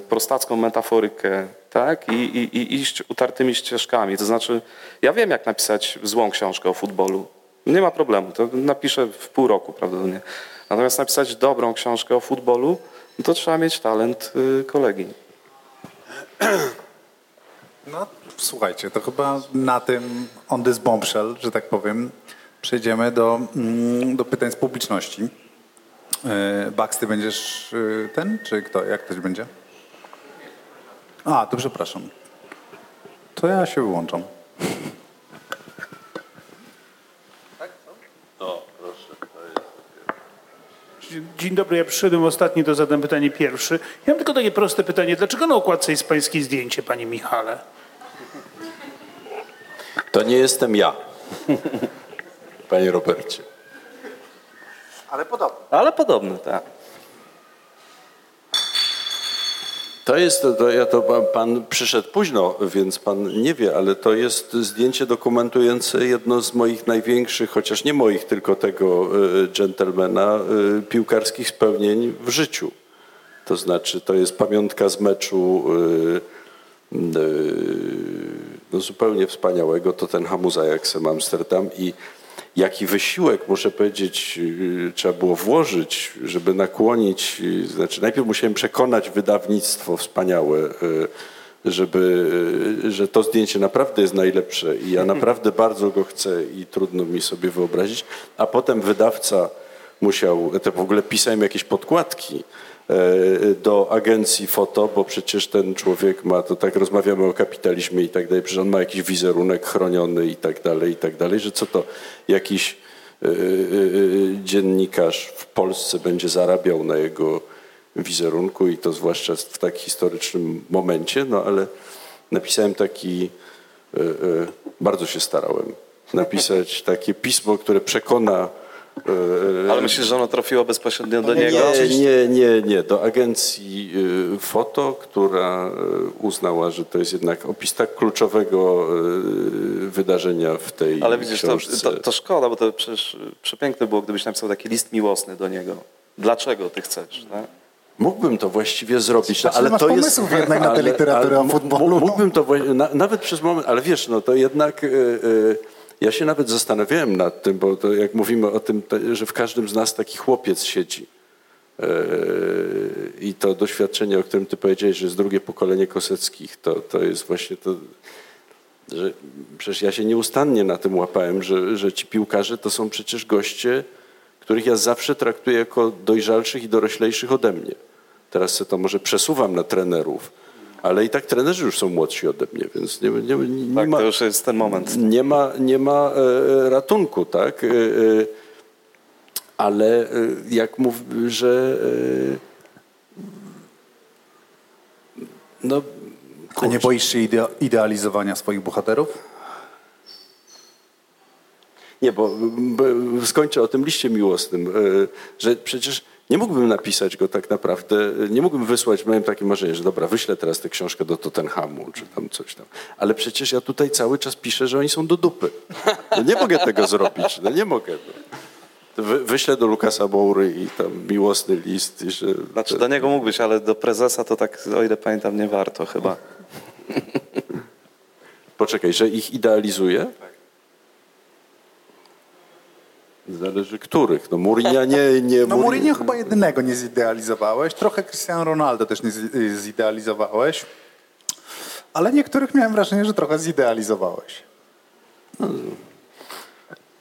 prostacką metaforykę, tak? I, i, I iść utartymi ścieżkami. To znaczy, ja wiem, jak napisać złą książkę o futbolu. Nie ma problemu, to napiszę w pół roku prawdopodobnie. Natomiast napisać dobrą książkę o futbolu, no to trzeba mieć talent y, kolegi. No, słuchajcie, to chyba na tym on this bombshell, że tak powiem, przejdziemy do, mm, do pytań z publiczności. Yy, Bax, ty będziesz yy, ten, czy kto? Jak ktoś będzie? A, to przepraszam. To ja się wyłączam. Dzień dobry, ja przyszedłem ostatni, to zadam pytanie pierwszy. Ja mam tylko takie proste pytanie. Dlaczego na okładce jest pańskie zdjęcie, panie Michale? To nie jestem ja, panie Robercie. Ale podobnie. Ale podobny, tak. To jest, to, ja to pan, pan przyszedł późno, więc pan nie wie, ale to jest zdjęcie dokumentujące jedno z moich największych, chociaż nie moich, tylko tego y, dżentelmena, y, piłkarskich spełnień w życiu. To znaczy, to jest pamiątka z meczu y, no zupełnie wspaniałego Tottenhamu z Ajaxem Amsterdam i jaki wysiłek, muszę powiedzieć, yy, trzeba było włożyć, żeby nakłonić, yy, znaczy najpierw musiałem przekonać wydawnictwo wspaniałe, yy, żeby, że to zdjęcie naprawdę jest najlepsze i ja <laughs> naprawdę bardzo go chcę i trudno mi sobie wyobrazić, a potem wydawca musiał, to w ogóle pisałem jakieś podkładki, do agencji foto, bo przecież ten człowiek ma, to tak rozmawiamy o kapitalizmie i tak dalej, przecież on ma jakiś wizerunek chroniony i tak dalej, i tak dalej, że co to jakiś dziennikarz w Polsce będzie zarabiał na jego wizerunku i to zwłaszcza w tak historycznym momencie, no ale napisałem taki, bardzo się starałem, napisać takie pismo, które przekona Ale myślisz, że ono trafiło bezpośrednio do nie, niego? nie, nie, nie. Do agencji y, foto, która y, uznała, że to jest jednak opis tak kluczowego y, wydarzenia w tej Ale widzisz, to, to, to szkoda, bo to przecież przepiękne było, gdybyś napisał taki list miłosny do niego. Dlaczego ty chcesz? Tak? Mógłbym to właściwie zrobić, Patrz, ale masz to jest... pomysłów jednak na tę literaturę o m- futbolu, no. Mógłbym to, nawet przez moment, ale wiesz, no to jednak... y, y, ja się nawet zastanawiałem nad tym, bo to jak mówimy o tym, że w każdym z nas taki chłopiec siedzi. Yy, I to doświadczenie, o którym ty powiedziałeś, że jest drugie pokolenie Koseckich, to, to jest właśnie to, że przecież ja się nieustannie na tym łapałem, że, że ci piłkarze to są przecież goście, których ja zawsze traktuję jako dojrzalszych i doroślejszych ode mnie. Teraz sobie to może przesuwam na trenerów, ale i tak trenerzy już są młodsi ode mnie, więc nie, nie, nie, nie Tak, ma to już jest ten moment. nie ma, nie ma e, ratunku, tak? E, e, ale e, jak mów, że e, no A nie boisz się idea- idealizowania swoich bohaterów? Nie, bo, bo skończę o tym liście miłosnym, e, że przecież nie mógłbym napisać go tak naprawdę, nie mógłbym wysłać, miałem takie marzenie, że dobra, wyślę teraz tę książkę do Tottenhamu, czy tam coś tam. Ale przecież ja tutaj cały czas piszę, że oni są do dupy. No nie mogę tego zrobić, no nie mogę. No. Wy, wyślę do Lukasa Moury i tam miłosny list. I że, Znaczy do niego mógłbyś, ale do prezesa to tak, o ile pamiętam, nie warto chyba. Poczekaj, że ich idealizuje? Zależy których. No Mourinho nie... nie No Mourinho chyba jedynego nie zidealizowałeś. Trochę Cristiano Ronaldo też nie zi- zidealizowałeś. Ale niektórych miałem wrażenie, że trochę zidealizowałeś.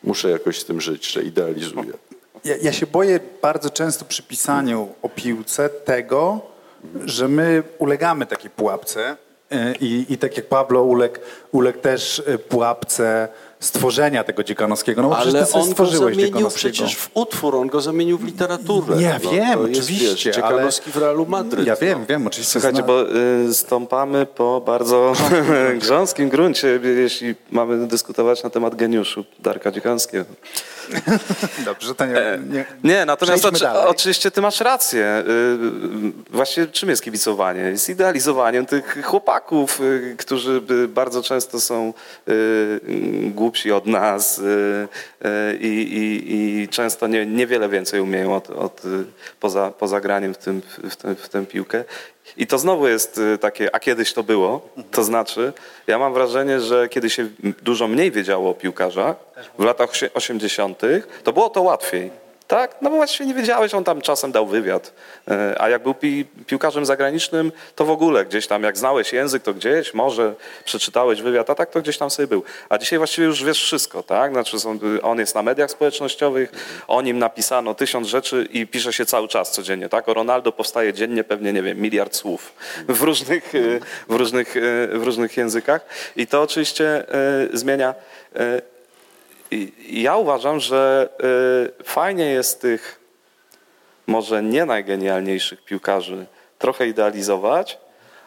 Muszę jakoś z tym żyć, że idealizuję. Ja, ja się boję bardzo często przy pisaniu o piłce tego, że my ulegamy takiej pułapce e, i, i tak jak Pablo uległ, uległ też e, pułapce stworzenia tego Dziekanowskiego. No bo przecież Ale ty on go stworzyłeś zamienił Dziekanowskiego. przecież w utwór, on go zamienił w literaturę. Nie, No, wiem, to jest, oczywiście, Wiesz, ale- Dziekanowski w Realu Madryt. Ja wiem, no. wiem, oczywiście. Słuchajcie, zna- bo y, stąpamy po bardzo <laughs> grząskim gruncie, jeśli mamy dyskutować na temat geniuszu Darka Dziekanskiego. <laughs> Dobrze, to nie... nie Nie, natomiast oczy, oczywiście ty masz rację. Y, Właśnie czym jest kibicowanie? Jest idealizowaniem tych chłopaków, y, którzy bardzo często są y, głupsi od nas i, i, i często nie, niewiele więcej umieją od, od, poza, poza graniem w, tym, w, tym, w tę piłkę. I to znowu jest y, takie, a kiedyś to było? To znaczy, ja mam wrażenie, że kiedy się dużo mniej wiedziało o piłkarzach, w latach osie- 80., to było to łatwiej. Tak? No bo właściwie nie wiedziałeś, on tam czasem dał wywiad. E, A jak był pi piłkarzem zagranicznym, to w ogóle gdzieś tam, jak znałeś język, to gdzieś może przeczytałeś wywiad, a tak to gdzieś tam sobie był. A dzisiaj właściwie już wiesz wszystko, tak? Znaczy są, on jest na mediach społecznościowych, o nim napisano tysiąc rzeczy i pisze się cały czas codziennie, tak? O Ronaldo powstaje dziennie pewnie, nie wiem, miliard słów w różnych, e, w różnych, e, w różnych językach. I to oczywiście zmienia Ja uważam, że y, fajnie jest tych może nie najgenialniejszych piłkarzy trochę idealizować,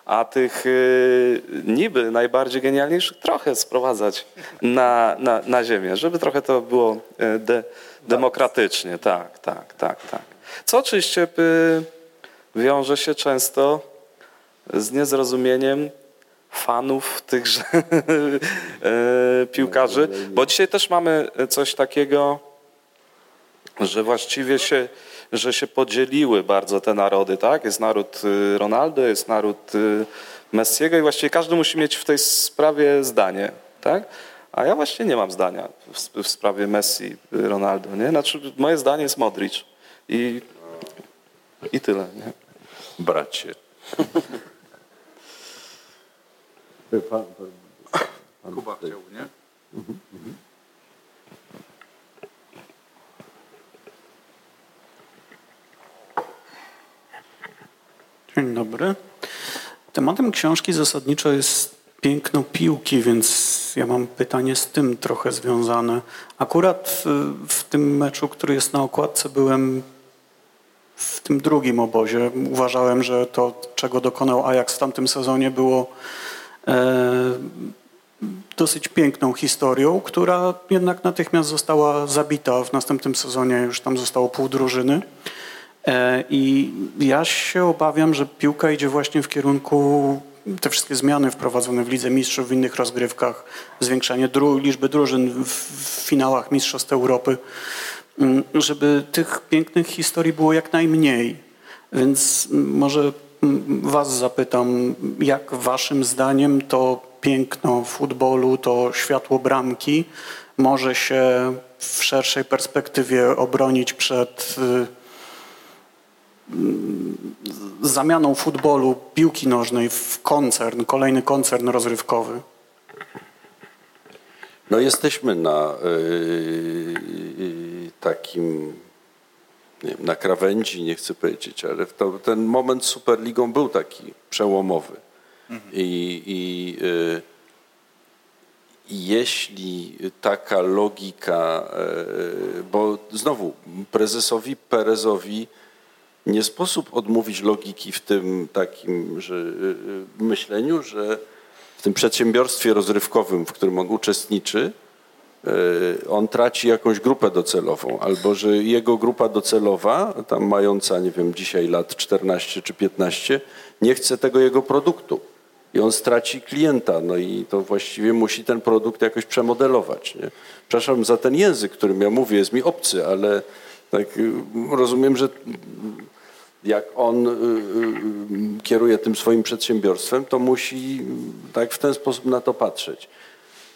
a tych y, niby najbardziej genialniejszych trochę sprowadzać na, na, na ziemię, żeby trochę to było y, de, demokratycznie. Tak, tak, tak, tak. Co oczywiście wiąże się często z niezrozumieniem fanów tychże <laughs> e, piłkarzy, bo dzisiaj też mamy coś takiego, że właściwie się, że się podzieliły bardzo te narody, tak? Jest naród y, Ronaldo, jest naród y, Messiego i właściwie każdy musi mieć w tej sprawie zdanie, tak? A ja właśnie nie mam zdania w, w sprawie Messi, Ronaldo, nie? Znaczy moje zdanie jest Modric i, i tyle, nie? Bracie. <laughs> Kuba chciał, nie? Dzień dobry. Tematem książki zasadniczo jest piękno piłki, więc ja mam pytanie z tym trochę związane. Akurat w tym meczu, który jest na okładce, byłem w tym drugim obozie. Uważałem, że to, czego dokonał Ajax w tamtym sezonie, było dosyć piękną historią, która jednak natychmiast została zabita. W następnym sezonie już tam zostało pół drużyny. E, I ja się obawiam, że piłka idzie właśnie w kierunku te wszystkie zmiany wprowadzone w Lidze Mistrzów, w innych rozgrywkach, zwiększanie dru, liczby drużyn w, w finałach Mistrzostw Europy, mm, żeby tych pięknych historii było jak najmniej. Więc mm, może Was zapytam, jak Waszym zdaniem to piękno futbolu, to światło bramki może się w szerszej perspektywie obronić przed y, zamianą futbolu, piłki nożnej w koncern, kolejny koncern rozrywkowy. No jesteśmy na yy, takim, nie wiem, na krawędzi, nie chcę powiedzieć, ale to, ten moment z Superligą był taki przełomowy. I, i yy, jeśli taka logika, yy, bo znowu prezesowi Perezowi nie sposób odmówić logiki w tym takim że, y, y, myśleniu, że w tym przedsiębiorstwie rozrywkowym, w którym on uczestniczy, y, on traci jakąś grupę docelową, albo że jego grupa docelowa, tam mająca, nie wiem, dzisiaj lat 14 czy 15, nie chce tego jego produktu i on straci klienta, no i to właściwie musi ten produkt jakoś przemodelować. Nie? Przepraszam za ten język, którym ja mówię, jest mi obcy, ale tak rozumiem, że jak on y, y, kieruje tym swoim przedsiębiorstwem, to musi tak w ten sposób na to patrzeć.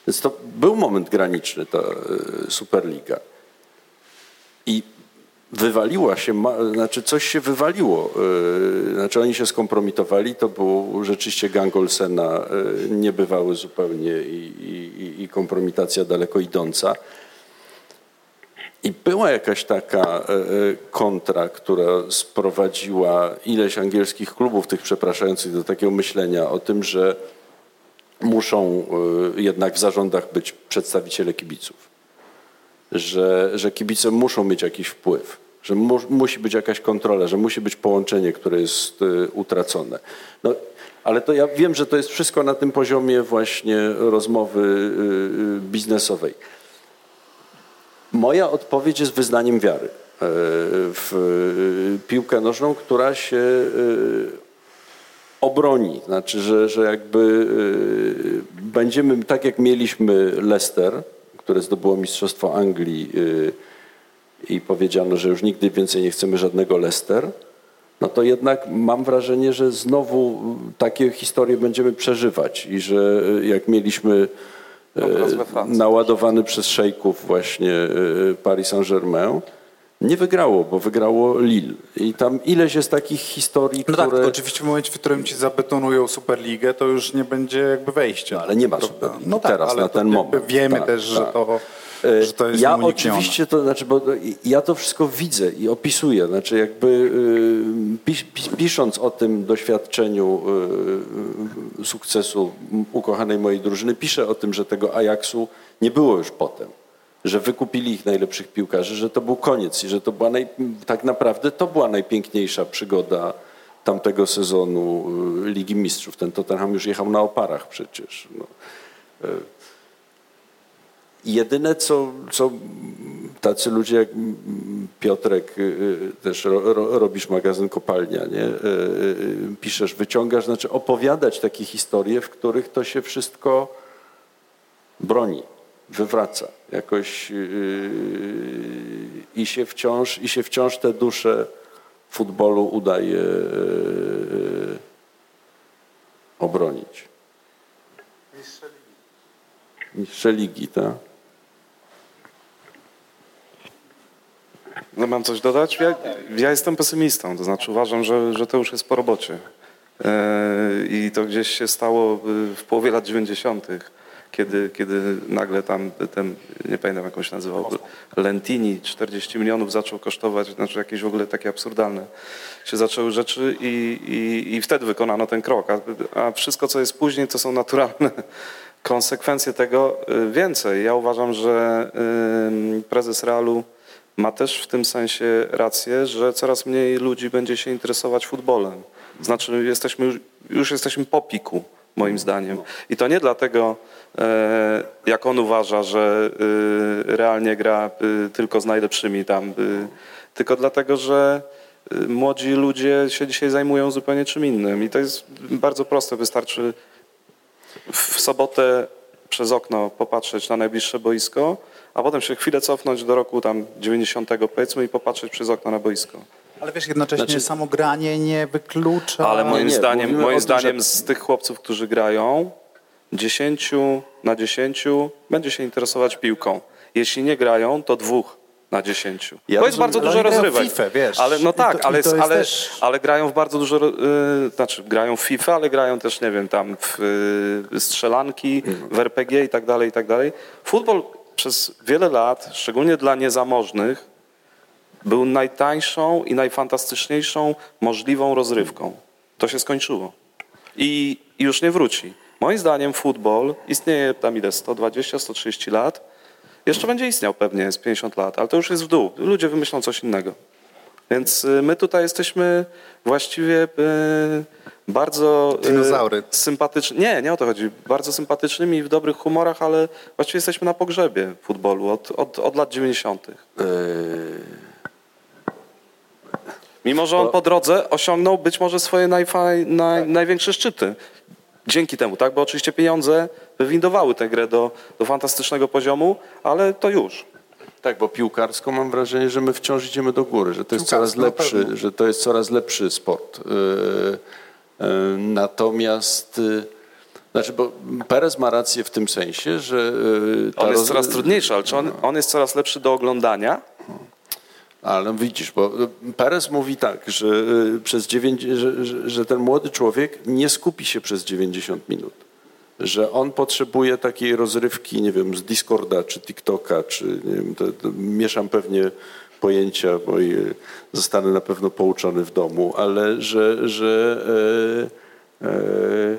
Więc to był moment graniczny, ta y, Superliga. I wywaliła się, znaczy coś się wywaliło. Znaczy oni się skompromitowali, to był rzeczywiście gang Olsena niebywały zupełnie i, i, i kompromitacja daleko idąca. I była jakaś taka e, e, kontra, która sprowadziła ileś angielskich klubów, tych przepraszających, do takiego myślenia o tym, że muszą e, jednak w zarządach być przedstawiciele kibiców. Że, że kibice muszą mieć jakiś wpływ, że mu, musi być jakaś kontrola, że musi być połączenie, które jest utracone. No, ale to ja wiem, że to jest wszystko na tym poziomie właśnie rozmowy biznesowej. Moja odpowiedź jest wyznaniem wiary e, w piłkę nożną, która się obroni. Znaczy, że, że jakby e, będziemy, tak jak mieliśmy Leicester, które zdobyło Mistrzostwo Anglii i powiedziano, że już nigdy więcej nie chcemy żadnego Leicester, no to jednak mam wrażenie, że znowu takie historie będziemy przeżywać i że jak mieliśmy naładowany przez szejków właśnie Paris Saint-Germain, nie wygrało, bo wygrało Lille. I tam ileś jest takich historii, no które... tak, oczywiście w momencie, w którym ci zabetonują Superligę, to już nie będzie jakby wejścia. No, ale nie ma Superligi no tak, teraz, na ten moment. Wiemy tak, też, że tak. to... Że to jest ja oczywiście to, znaczy, bo ja to wszystko widzę i opisuję, znaczy jakby y, pisząc o tym doświadczeniu y, sukcesu ukochanej mojej drużyny, piszę o tym, że tego Ajaxu nie było już potem że wykupili ich najlepszych piłkarzy, że to był koniec i że to była naj, tak naprawdę to była najpiękniejsza przygoda tamtego sezonu y, Ligi Mistrzów. Ten Tottenham już jechał na oparach przecież. No. Jedyne, co, co tacy ludzie jak Piotrek, y, y, też ro, ro, robisz magazyn Kopalnia, nie? Y, piszesz, wyciągasz, znaczy opowiadać takie historie, w których to się wszystko broni, wywraca jakoś i się wciąż, i się wciąż te dusze futbolu udaje obronić. Mistrze ligi, tak? No mam coś dodać? Ja, ja, jestem pesymistą, to znaczy uważam, że, że to już jest po robocie. E, I to gdzieś się stało w połowie lat 90., kiedy, kiedy nagle tam ten, nie pamiętam jak on się nazywał, Lentini 40 milionów zaczął kosztować, znaczy jakieś w ogóle takie absurdalne się zaczęły rzeczy i, i, i wtedy wykonano ten krok. A, a wszystko, co jest później, to są naturalne <laughs> konsekwencje tego y, więcej. Ja uważam, że prezes Realu ma też w tym sensie rację, że coraz mniej ludzi będzie się interesować futbolem. Znaczy jesteśmy już, już jesteśmy po piku, moim zdaniem. I to nie dlatego, jak on uważa, że y, realnie gra y, tylko z najlepszymi tam, y, tylko dlatego, że młodzi ludzie się dzisiaj zajmują zupełnie czym innym. I to jest bardzo proste. Wystarczy w sobotę przez okno popatrzeć na najbliższe boisko, a potem się chwilę cofnąć do roku tam 90 powiedzmy i popatrzeć przez okno na boisko. Ale wiesz, jednocześnie znaczy, samo granie nie wyklucza... Ale moim nie, zdaniem, moim zdaniem z tych chłopców, którzy grają, 10 na 10 będzie się interesować piłką. Jeśli nie grają, to dwóch na 10. Ja to jest bardzo dużo rozrywek. FIFA, wiesz. Ale no tak, to, ale, ale, też... ale grają w bardzo dużo, yy, znaczy grają w FIFA, ale grają też, nie wiem, tam w yy, strzelanki, w RPG i tak dalej, i tak dalej. Futbol przez wiele lat, szczególnie dla niezamożnych, był najtańszą i najfantastyczniejszą możliwą rozrywką. To się skończyło. I już nie wróci. Moim zdaniem futbol istnieje tam ile? 120, 130 lat. Jeszcze będzie istniał pewnie z 50 lat, ale to już jest w dół. Ludzie wymyślą coś innego. Więc y, my tutaj jesteśmy właściwie y, bardzo y, Dinozaury. sympatyczni. Nie, nie o to chodzi. Bardzo sympatycznymi i w dobrych humorach, ale właściwie jesteśmy na pogrzebie futbolu od, od, od lat 90. Mimo, że on po drodze osiągnął być może swoje najfaj, naj, największe szczyty. Dzięki temu, tak? Bo oczywiście pieniądze wywindowały tę grę do, do fantastycznego poziomu, ale to już. Tak, bo piłkarsko mam wrażenie, że my wciąż idziemy do góry, że to jest coraz lepszy, że to jest coraz lepszy sport. Yy, yy, Natomiast, yy, znaczy, bo Perez ma rację w tym sensie, że On jest roz- coraz trudniejszy, ale czy on, on jest coraz lepszy do oglądania? Ale widzisz, bo Perez mówi tak, że, y, przez że, że, ten młody człowiek nie skupi się przez 90 minut. Że on potrzebuje takiej rozrywki, nie wiem, z Discorda, czy TikToka, czy nie wiem, to, to mieszam pewnie pojęcia, bo i, y, zostanę na pewno pouczony w domu, ale że, że e, e,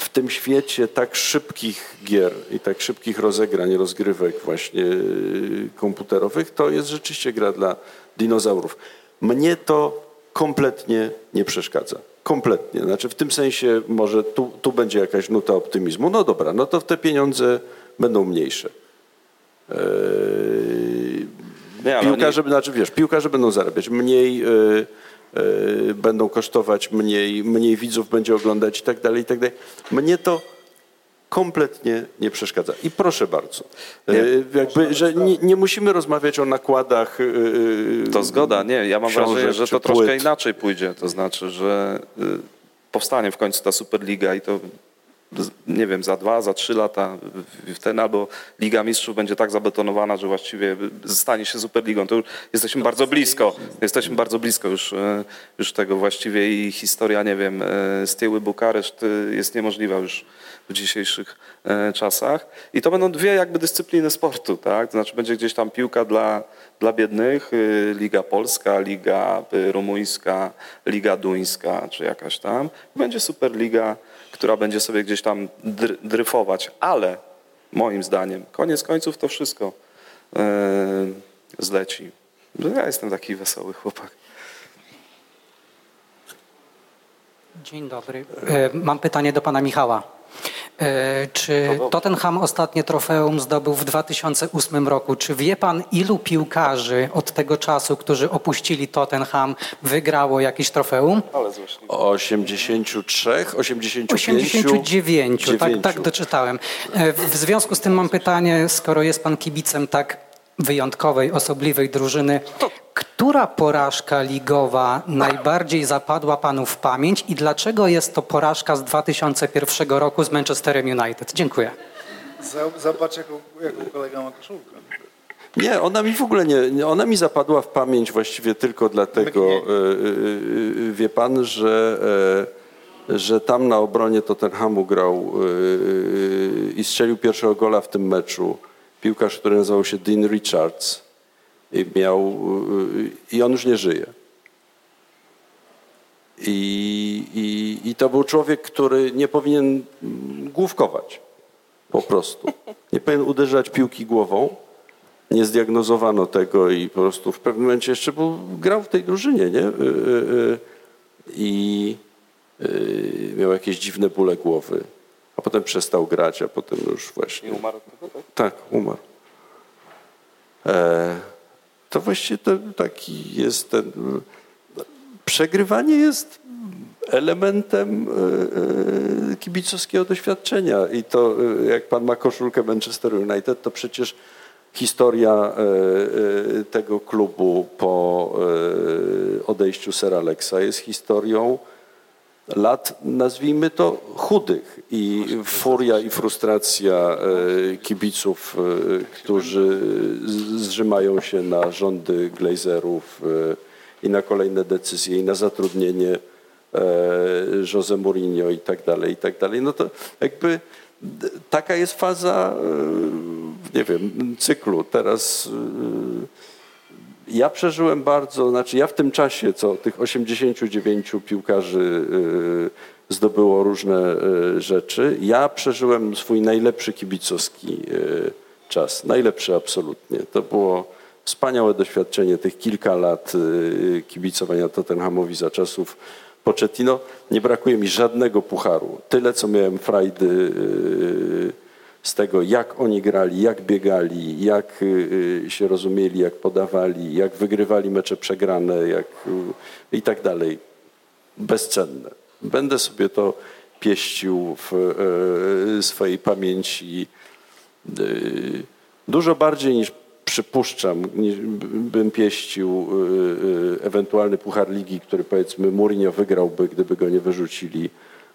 w tym świecie tak szybkich gier i tak szybkich rozegrań, rozgrywek właśnie yy, komputerowych, to jest rzeczywiście gra dla dinozaurów. Mnie to kompletnie nie przeszkadza. Kompletnie. Znaczy w tym sensie może tu, tu będzie jakaś nuta optymizmu. No dobra, no to te pieniądze będą mniejsze. Yy, Nie, piłkarze, znaczy wiesz, piłkarze będą zarabiać mniej, yy, będą kosztować mniej, mniej widzów będzie oglądać i tak dalej, i tak dalej. Mnie to kompletnie nie przeszkadza. I proszę bardzo, yy, jakby, że nie, nie musimy rozmawiać o nakładach yy, To zgoda, nie. Ja mam książek wrażenie, że to troszkę płyt. inaczej pójdzie. To znaczy, że y, powstanie w końcu ta Superliga i to nie wiem, za dwa, za trzy lata w- wtedy albo Liga Mistrzów będzie tak zabetonowana, że właściwie stanie się Superligą. To już jesteśmy bardzo blisko. Jesteśmy bardzo blisko już, e, już tego właściwie i historia, nie wiem, e, Stieły Bukareszt e, jest niemożliwa już w dzisiejszych czasach. I to będą dwie jakby dyscypliny sportu, tak? To znaczy będzie gdzieś tam piłka dla, dla biednych, Liga Polska, Liga Rumuńska, Liga Duńska, czy jakaś tam. Będzie Superliga, która będzie sobie gdzieś tam dry, dryfować, ale moim zdaniem, koniec końców to wszystko e, zleci. Ja jestem taki wesoły chłopak. Dzień dobry. E, Mam pytanie do pana Michała. E, Czy Tottenham ostatnie trofeum zdobył w 2008 roku? Czy wie pan, ilu piłkarzy od tego czasu, którzy opuścili Tottenham, wygrało jakieś trofeum? Ale złośliwy. 83, 85, 89, tak, tak doczytałem. E, W związku z tym mam pytanie, skoro jest pan kibicem tak wyjątkowej, osobliwej drużyny, która porażka ligowa najbardziej zapadła panu w pamięć i dlaczego jest to porażka z 2001 roku z Manchesterem United? Dziękuję. Zobacz, jaką, jaką kolega ma koszulkę. Nie, ona mi w ogóle nie, ona mi zapadła w pamięć właściwie tylko dlatego, e, e, e, wie pan, że, że tam na obronie Tottenhamu grał i strzelił pierwszego gola w tym meczu piłkarz, który nazywał się Dean Richards i miał, e, i on już nie żyje. I, i, I to był człowiek, który nie powinien główkować. Po prostu. Nie powinien uderzać piłki głową. Nie zdiagnozowano tego i po prostu w pewnym momencie jeszcze był, grał w tej drużynie, nie? Y, y, y, I y, miał jakieś dziwne bóle głowy. A potem przestał grać, a potem już właśnie. Nie umarł tego, tak? Tak, umarł. E, to właściwie to, taki jest ten. Przegrywanie jest elementem e, e, kibicowskiego doświadczenia. I to, e, jak pan ma koszulkę Manchester United, to przecież historia tego klubu po odejściu Sir Alexa jest historią lat, nazwijmy to, chudych i furia i frustracja e, kibiców, e, którzy zrzymają się na rządy glazerów e, i na kolejne decyzje i na zatrudnienie Jose Mourinho i tak dalej, i tak dalej. No to jakby taka jest faza, nie wiem, cyklu. Teraz ja przeżyłem bardzo, znaczy ja w tym czasie, co tych 89 piłkarzy y, zdobyło różne y, rzeczy, ja przeżyłem swój najlepszy kibicowski y, czas. Najlepszy absolutnie. To było Wspaniałe doświadczenie, tych kilka lat kibicowania Tottenhamowi za czasów Pochettino. Nie brakuje mi żadnego pucharu. Tyle, co miałem frajdy z tego, jak oni grali, jak biegali, jak y, się rozumieli, jak podawali, jak wygrywali mecze przegrane jak, i tak dalej. Bezcenne. Będę sobie to pieścił w swojej pamięci dużo bardziej niż przypuszczam, bym pieścił y, y, ewentualny Puchar Ligi, który powiedzmy Mourinho wygrałby, gdyby go nie wyrzucili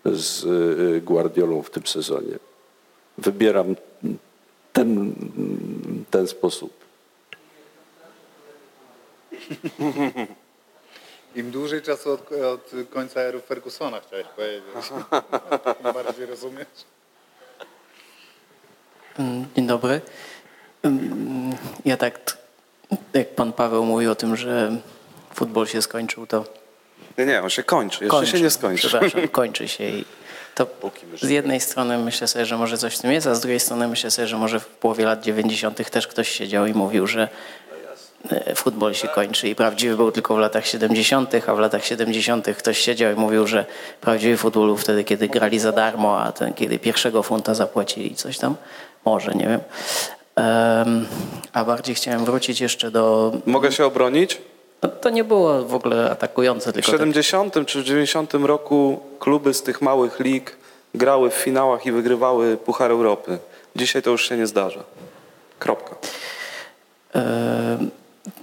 z y, Guardiolą w tym sezonie. Wybieram ten, ten sposób. <laughs> Im dłużej czasu od, od końca ery Fergusona chciałeś powiedzieć. <laughs> Im bardziej rozumiesz. Mm, dzień dobry. Ja tak, jak pan Paweł mówił o tym, że futbol się skończył, to... Nie, nie, on się kończy, jeszcze kończy, się nie skończy. Przepraszam, <laughs> kończy się i to z jednej strony myślę sobie, że może coś w tym jest, a z drugiej strony myślę sobie, że może w połowie lat 90. też ktoś siedział i mówił, że e, futbol się kończy i prawdziwy był tylko w latach 70., a w latach 70. ktoś siedział i mówił, że prawdziwy futbol był wtedy, kiedy grali za darmo, a ten, kiedy pierwszego funta zapłacili coś tam. Może, nie wiem. A bardziej chciałem wrócić jeszcze do... Mogę się obronić? No, to nie było w ogóle atakujące. Tylko w 70 tak... czy 90 roku kluby z tych małych lig grały w finałach i wygrywały Puchar Europy. Dzisiaj to już się nie zdarza. Kropka.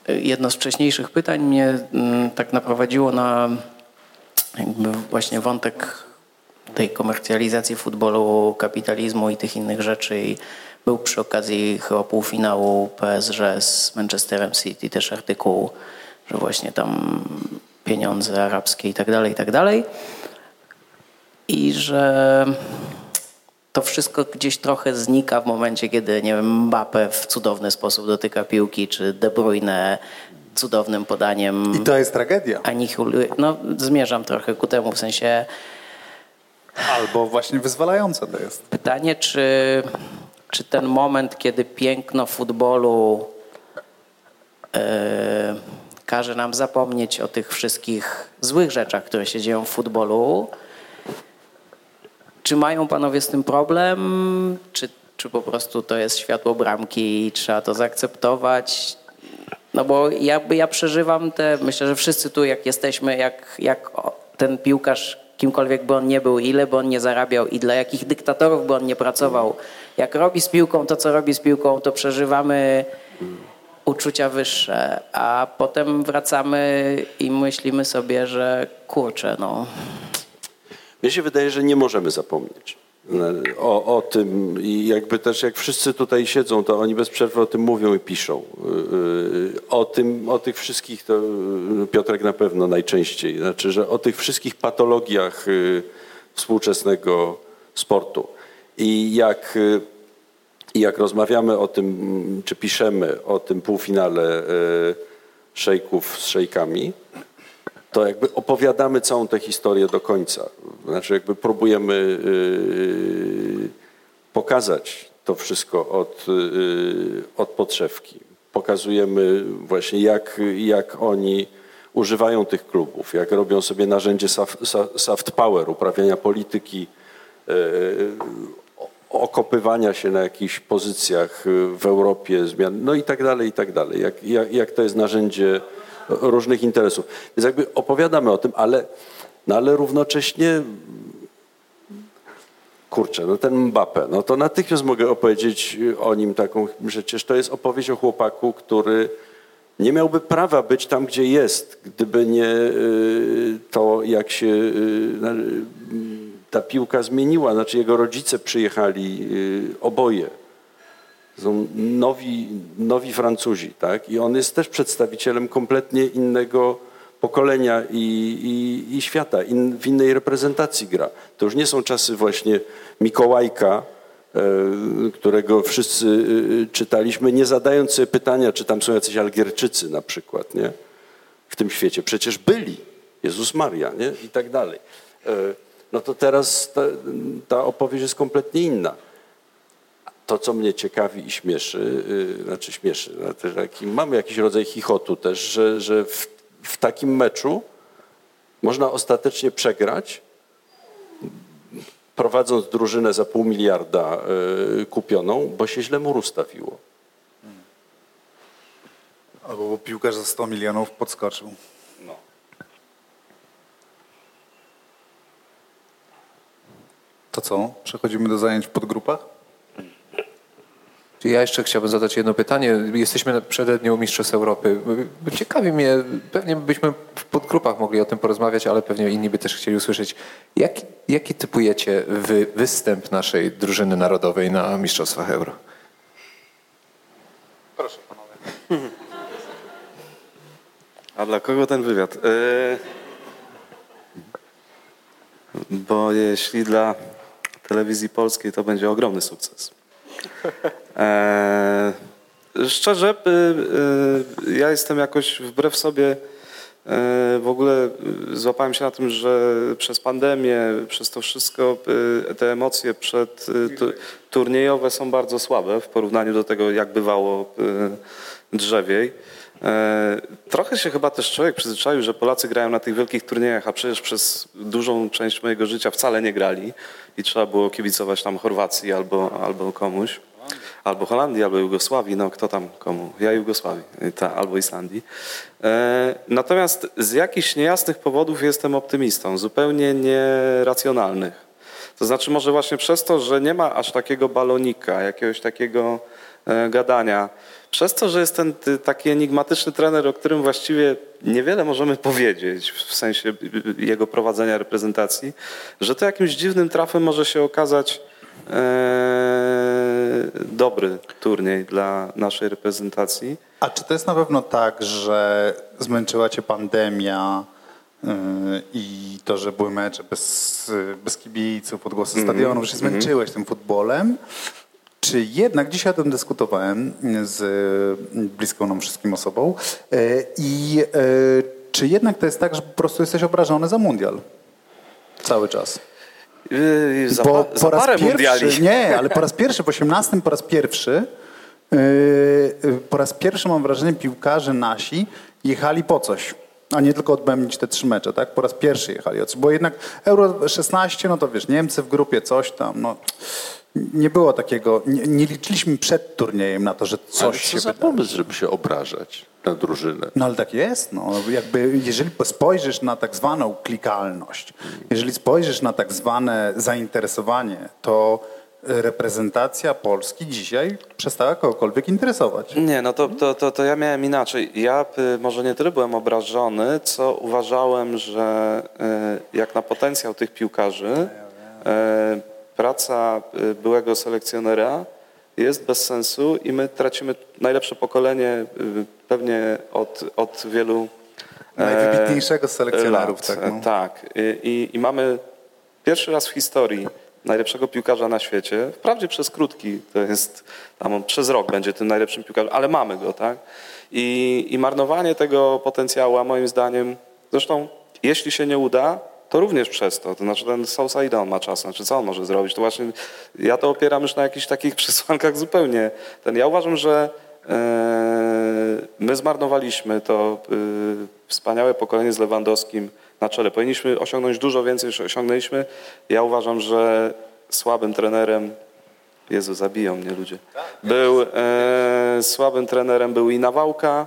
Jedno z wcześniejszych pytań mnie mm, tak naprowadziło na jakby właśnie wątek tej komercjalizacji futbolu, kapitalizmu i tych innych rzeczy i był przy okazji chyba półfinału PSG z Manchesterem City też artykuł, że właśnie tam pieniądze arabskie i tak dalej, i tak dalej. I że to wszystko gdzieś trochę znika w momencie, kiedy, nie wiem, Mbappe w cudowny sposób dotyka piłki, czy De Bruyne cudownym podaniem. I to jest tragedia. Anihiluje. No, zmierzam trochę ku temu, w sensie... Albo właśnie wyzwalające to jest. Pytanie, czy czy ten moment, kiedy piękno futbolu yy, każe nam zapomnieć o tych wszystkich złych rzeczach, które się dzieją w futbolu, czy mają panowie z tym problem, czy, czy po prostu to jest światło bramki i trzeba to zaakceptować? No bo ja, ja przeżywam te, myślę, że wszyscy tu jak jesteśmy, jak, jak ten piłkarz kimkolwiek by on nie był, ile by on nie zarabiał i dla jakich dyktatorów by on nie pracował. Jak robi z piłką to, co robi z piłką, to przeżywamy uczucia wyższe, a potem wracamy i myślimy sobie, że kurczę, no. Mnie się wydaje, że nie możemy zapomnieć o, o tym i jakby też jak wszyscy tutaj siedzą, to oni bez przerwy o tym mówią i piszą. Y, o tym, o tych wszystkich, to Piotrek na pewno najczęściej, znaczy, że o tych wszystkich patologiach współczesnego sportu. I jak, y, jak rozmawiamy o tym, czy piszemy o tym półfinale szejków z szejkami, to jakby opowiadamy całą tę historię do końca. Znaczy jakby próbujemy yy, pokazać to wszystko od, yy, od podszewki. Pokazujemy właśnie jak, jak oni używają tych klubów, jak robią sobie narzędzie soft, soft power, uprawiania polityki, okopywania się na jakichś pozycjach w Europie, zmian, no i tak dalej, i tak dalej. Jak, jak, jak to jest narzędzie różnych interesów. Więc jakby opowiadamy o tym, ale, no ale równocześnie kurczę, no ten Mbappe, no to natychmiast mogę opowiedzieć o nim taką, przecież to jest opowieść o chłopaku, który nie miałby prawa być tam, gdzie jest, gdyby nie y, to, jak się y, ta piłka zmieniła. Znaczy jego rodzice przyjechali y, oboje są nowi, nowi Francuzi, tak? I on jest też przedstawicielem kompletnie innego pokolenia i, i, i świata, in, w innej reprezentacji gra. To już nie są czasy właśnie Mikołajka, e, którego wszyscy e, czytaliśmy, nie zadając sobie pytania, czy tam są jacyś Algierczycy na przykład, nie? W tym świecie. Przecież byli. Jezus Maria, nie? I tak dalej. No to teraz ta, ta opowieść jest kompletnie inna to, co mnie ciekawi i śmieszy, yy, znaczy śmieszy, znaczy, taki, mamy jakiś rodzaj chichotu też, że, że w, w takim meczu można ostatecznie przegrać, prowadząc drużynę za pół miliarda yy, kupioną, bo się źle mur ustawiło. Albo bo piłkarz za 100 milionów podskoczył. No. To co? Przechodzimy do zajęć w podgrupach? Ja jeszcze chciałbym zadać jedno pytanie. Jesteśmy na przededniu Mistrzostw Europy. Ciekawi mnie, pewnie byśmy w podgrupach mogli o tym porozmawiać, ale pewnie inni by też chcieli usłyszeć. Jak, jaki typujecie wy, występ naszej drużyny narodowej na Mistrzostwach Euro? Proszę panowie. <laughs> A dla kogo ten wywiad? Yy, bo jeśli dla telewizji polskiej to będzie ogromny sukces. E, szczerze, y, y, ja jestem jakoś wbrew sobie y, w ogóle złapałem się na tym, że przez pandemię, przez to wszystko y, te emocje przed tu, turniejowe są bardzo słabe w porównaniu do tego, jak bywało drzewiej. E, Trochę się chyba też człowiek przyzwyczaił, że Polacy grają na tych wielkich turniejach, a przecież przez dużą część mojego życia wcale nie grali i trzeba było kibicować tam Chorwacji albo, albo komuś. Albo Holandii, albo Jugosławii, no kto tam komu? Ja Jugosławii, ta, albo Islandii. E, natomiast z jakichś niejasnych powodów jestem optymistą, zupełnie nieracjonalnych. To znaczy może właśnie przez to, że nie ma aż takiego balonika, jakiegoś takiego e, gadania. Przez to, że jest ten ty, taki enigmatyczny trener, o którym właściwie niewiele możemy powiedzieć w sensie y, y, jego prowadzenia reprezentacji, że to jakimś dziwnym trafem może się okazać e, dobry turniej dla naszej reprezentacji. A czy to jest na pewno tak, że zmęczyła cię pandemia yy, i to, że były mecze bez, bez kibiców, odgłosy Mhm. stadionów, że się zmęczyłeś tym futbolem? Czy jednak, dzisiaj o tym dyskutowałem z bliską nam wszystkim osobą yy, i yy, czy jednak to jest tak, że po prostu jesteś obrażony za mundial? Cały czas. Yy, za, Bo pa, za po raz parę pierwszy, mundiali. <laughs> nie, ale po raz pierwszy, w 18 po raz pierwszy, yy, po raz pierwszy mam wrażenie, piłkarze nasi jechali po coś, a nie tylko odbębnić te trzy mecze, tak? Po raz pierwszy jechali bo jednak Euro 16, no to wiesz, Niemcy w grupie coś tam, no nie było takiego, nie, nie liczyliśmy przed turniejem na to, że Ale coś co się za wydarzy. pomysł, żeby się obrażać na drużynę? No ale tak jest. No. Jakby, jeżeli spojrzysz na tak zwaną klikalność, jeżeli spojrzysz na tak zwane zainteresowanie, to reprezentacja Polski dzisiaj przestała kogokolwiek interesować. Nie, no to, to, to, to ja miałem inaczej. Ja y, może nie tyle byłem obrażony, co uważałem, że y, jak na potencjał tych piłkarzy, y, praca y, byłego selekcjonera jest bez sensu i my tracimy najlepsze pokolenie y, pewnie od, od wielu e, Najwybitniejszego z selekcjonerów. lat. Tak, no. tak. I, i, I mamy pierwszy raz w historii najlepszego piłkarza na świecie. Wprawdzie przez krótki, to jest tam on przez rok będzie tym najlepszym piłkarzem, ale mamy go, tak? I, I marnowanie tego potencjału, a moim zdaniem, zresztą jeśli się nie uda, to również przez to. To znaczy ten Sousa ile on ma czasu? Znaczy co on może zrobić? To właśnie ja to opieram już na jakichś takich <laughs> przesłankach zupełnie. Ten, ja uważam, że e, my zmarnowaliśmy to e, wspaniałe pokolenie z Lewandowskim na czele. Powinniśmy osiągnąć dużo więcej niż osiągnęliśmy. Ja uważam, że słabym trenerem Jezu, zabiją mnie ludzie. Był e, słabym trenerem był i Nawałka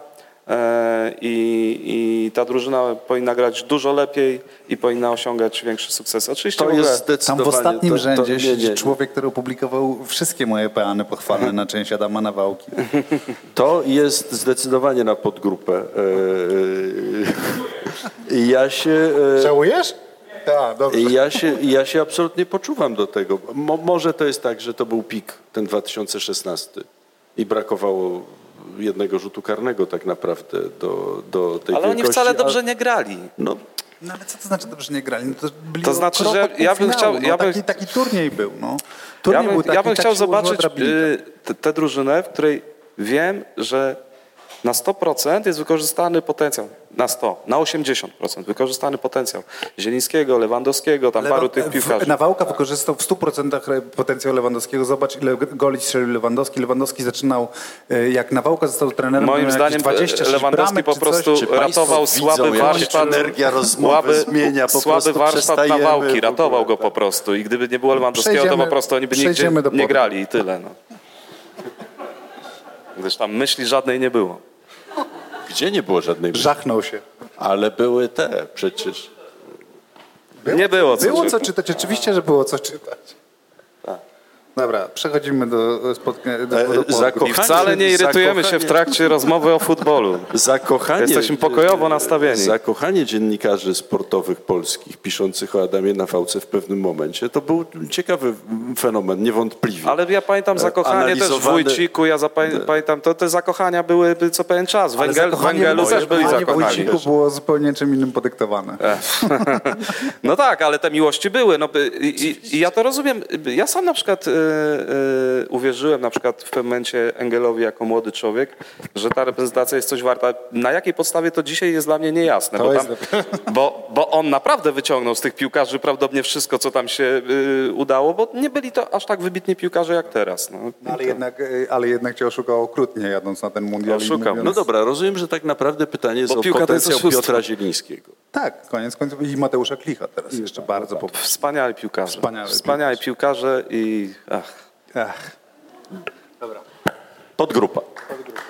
i, i ta drużyna powinna grać dużo lepiej i powinna osiągać większy sukces. Oczywiście To jest Tam zdecydowanie... w ostatnim to, to, rzędzie nie, siedzi nie, człowiek, który opublikował wszystkie moje peany pochwalne na część Adama Nawałki. <laughs> To jest zdecydowanie na podgrupę. E, e, Ja się... e, Żałujesz? Tak, dobrze. I Ja się, ja się absolutnie poczuwam do tego. Mo, może to jest tak, że to był pik, ten 2016 i brakowało jednego rzutu karnego tak naprawdę do, do tej ale oni wielkości, wcale dobrze nie grali. No, No ale co to znaczy dobrze nie grali? No to byli To znaczy, że ja bym chciał- No, ja bym- taki, taki turniej był. No. Ja Turniej bym, był taki, ja bym chciał zobaczyć y, tę drużynę, w której wiem, że na 100% jest wykorzystany potencjał. Na 100, na 80% wykorzystany potencjał Zielińskiego, Lewandowskiego, tam paru tych piłkarzy. Nawałka wykorzystał w 100% re- potencjał Lewandowskiego. Zobacz, ile goli strzelił Lewandowski. Lewandowski zaczynał, e, jak Nawałka został trenerem, Moim zdaniem 26 Lewandowski bramek po prostu Czy ratował słaby warsztat, energia rozmowy zmienia, po słaby warsztat Nawałki, ratował go tak. po prostu i gdyby nie było Lewandowskiego, to po prostu oni by nigdzie nie grali i tyle. No. Gdyż tam myśli żadnej nie było. Gdzie nie było żadnej myśli? Żachnął się. Ale były te przecież. Nie było co Było czytać. co czytać, oczywiście, że było co czytać. Dobra, przechodzimy do spotkania. Do, do E, wcale nie irytujemy się w trakcie rozmowy o futbolu. Zakochanie, Jesteśmy pokojowo nastawieni. Zakochanie dziennikarzy sportowych polskich piszących o Adamie Nawałce w pewnym momencie to był ciekawy fenomen, niewątpliwie. Ale ja pamiętam zakochanie też w Wójciku, ja zapamię- pamiętam, to te zakochania były co pewien czas. W, Węgel, Węgelu też byli zakochanie w zakochani. Wójciku było zupełnie czym innym podyktowane. <laughs> No tak, ale te miłości były. No, i, i, I ja to rozumiem. Ja sam na przykład e, e, uwierzyłem na przykład w pewnym momencie Engelowi jako młody człowiek, że ta reprezentacja jest coś warta. Na jakiej podstawie to dzisiaj jest dla mnie niejasne. Bo, jest tam, bo, bo on naprawdę wyciągnął z tych piłkarzy prawdopodobnie wszystko, co tam się y, udało, bo nie byli to aż tak wybitni piłkarze jak teraz. No. Ale jednak, e, ale jednak cię oszukał okrutnie jadąc na ten mundial. mówiąc- No dobra, rozumiem, że tak naprawdę pytanie jest Bo o piłka to jest potencjał oszustwo. Piotra Zielińskiego. Tak, koniec końców i Mateusza Klicha teraz jeszcze bardzo po Wspaniali piłkarze. Wspaniali Wspaniali piłkarze i Ach. Ach. Dobra. Podgrupa. Podgrupa.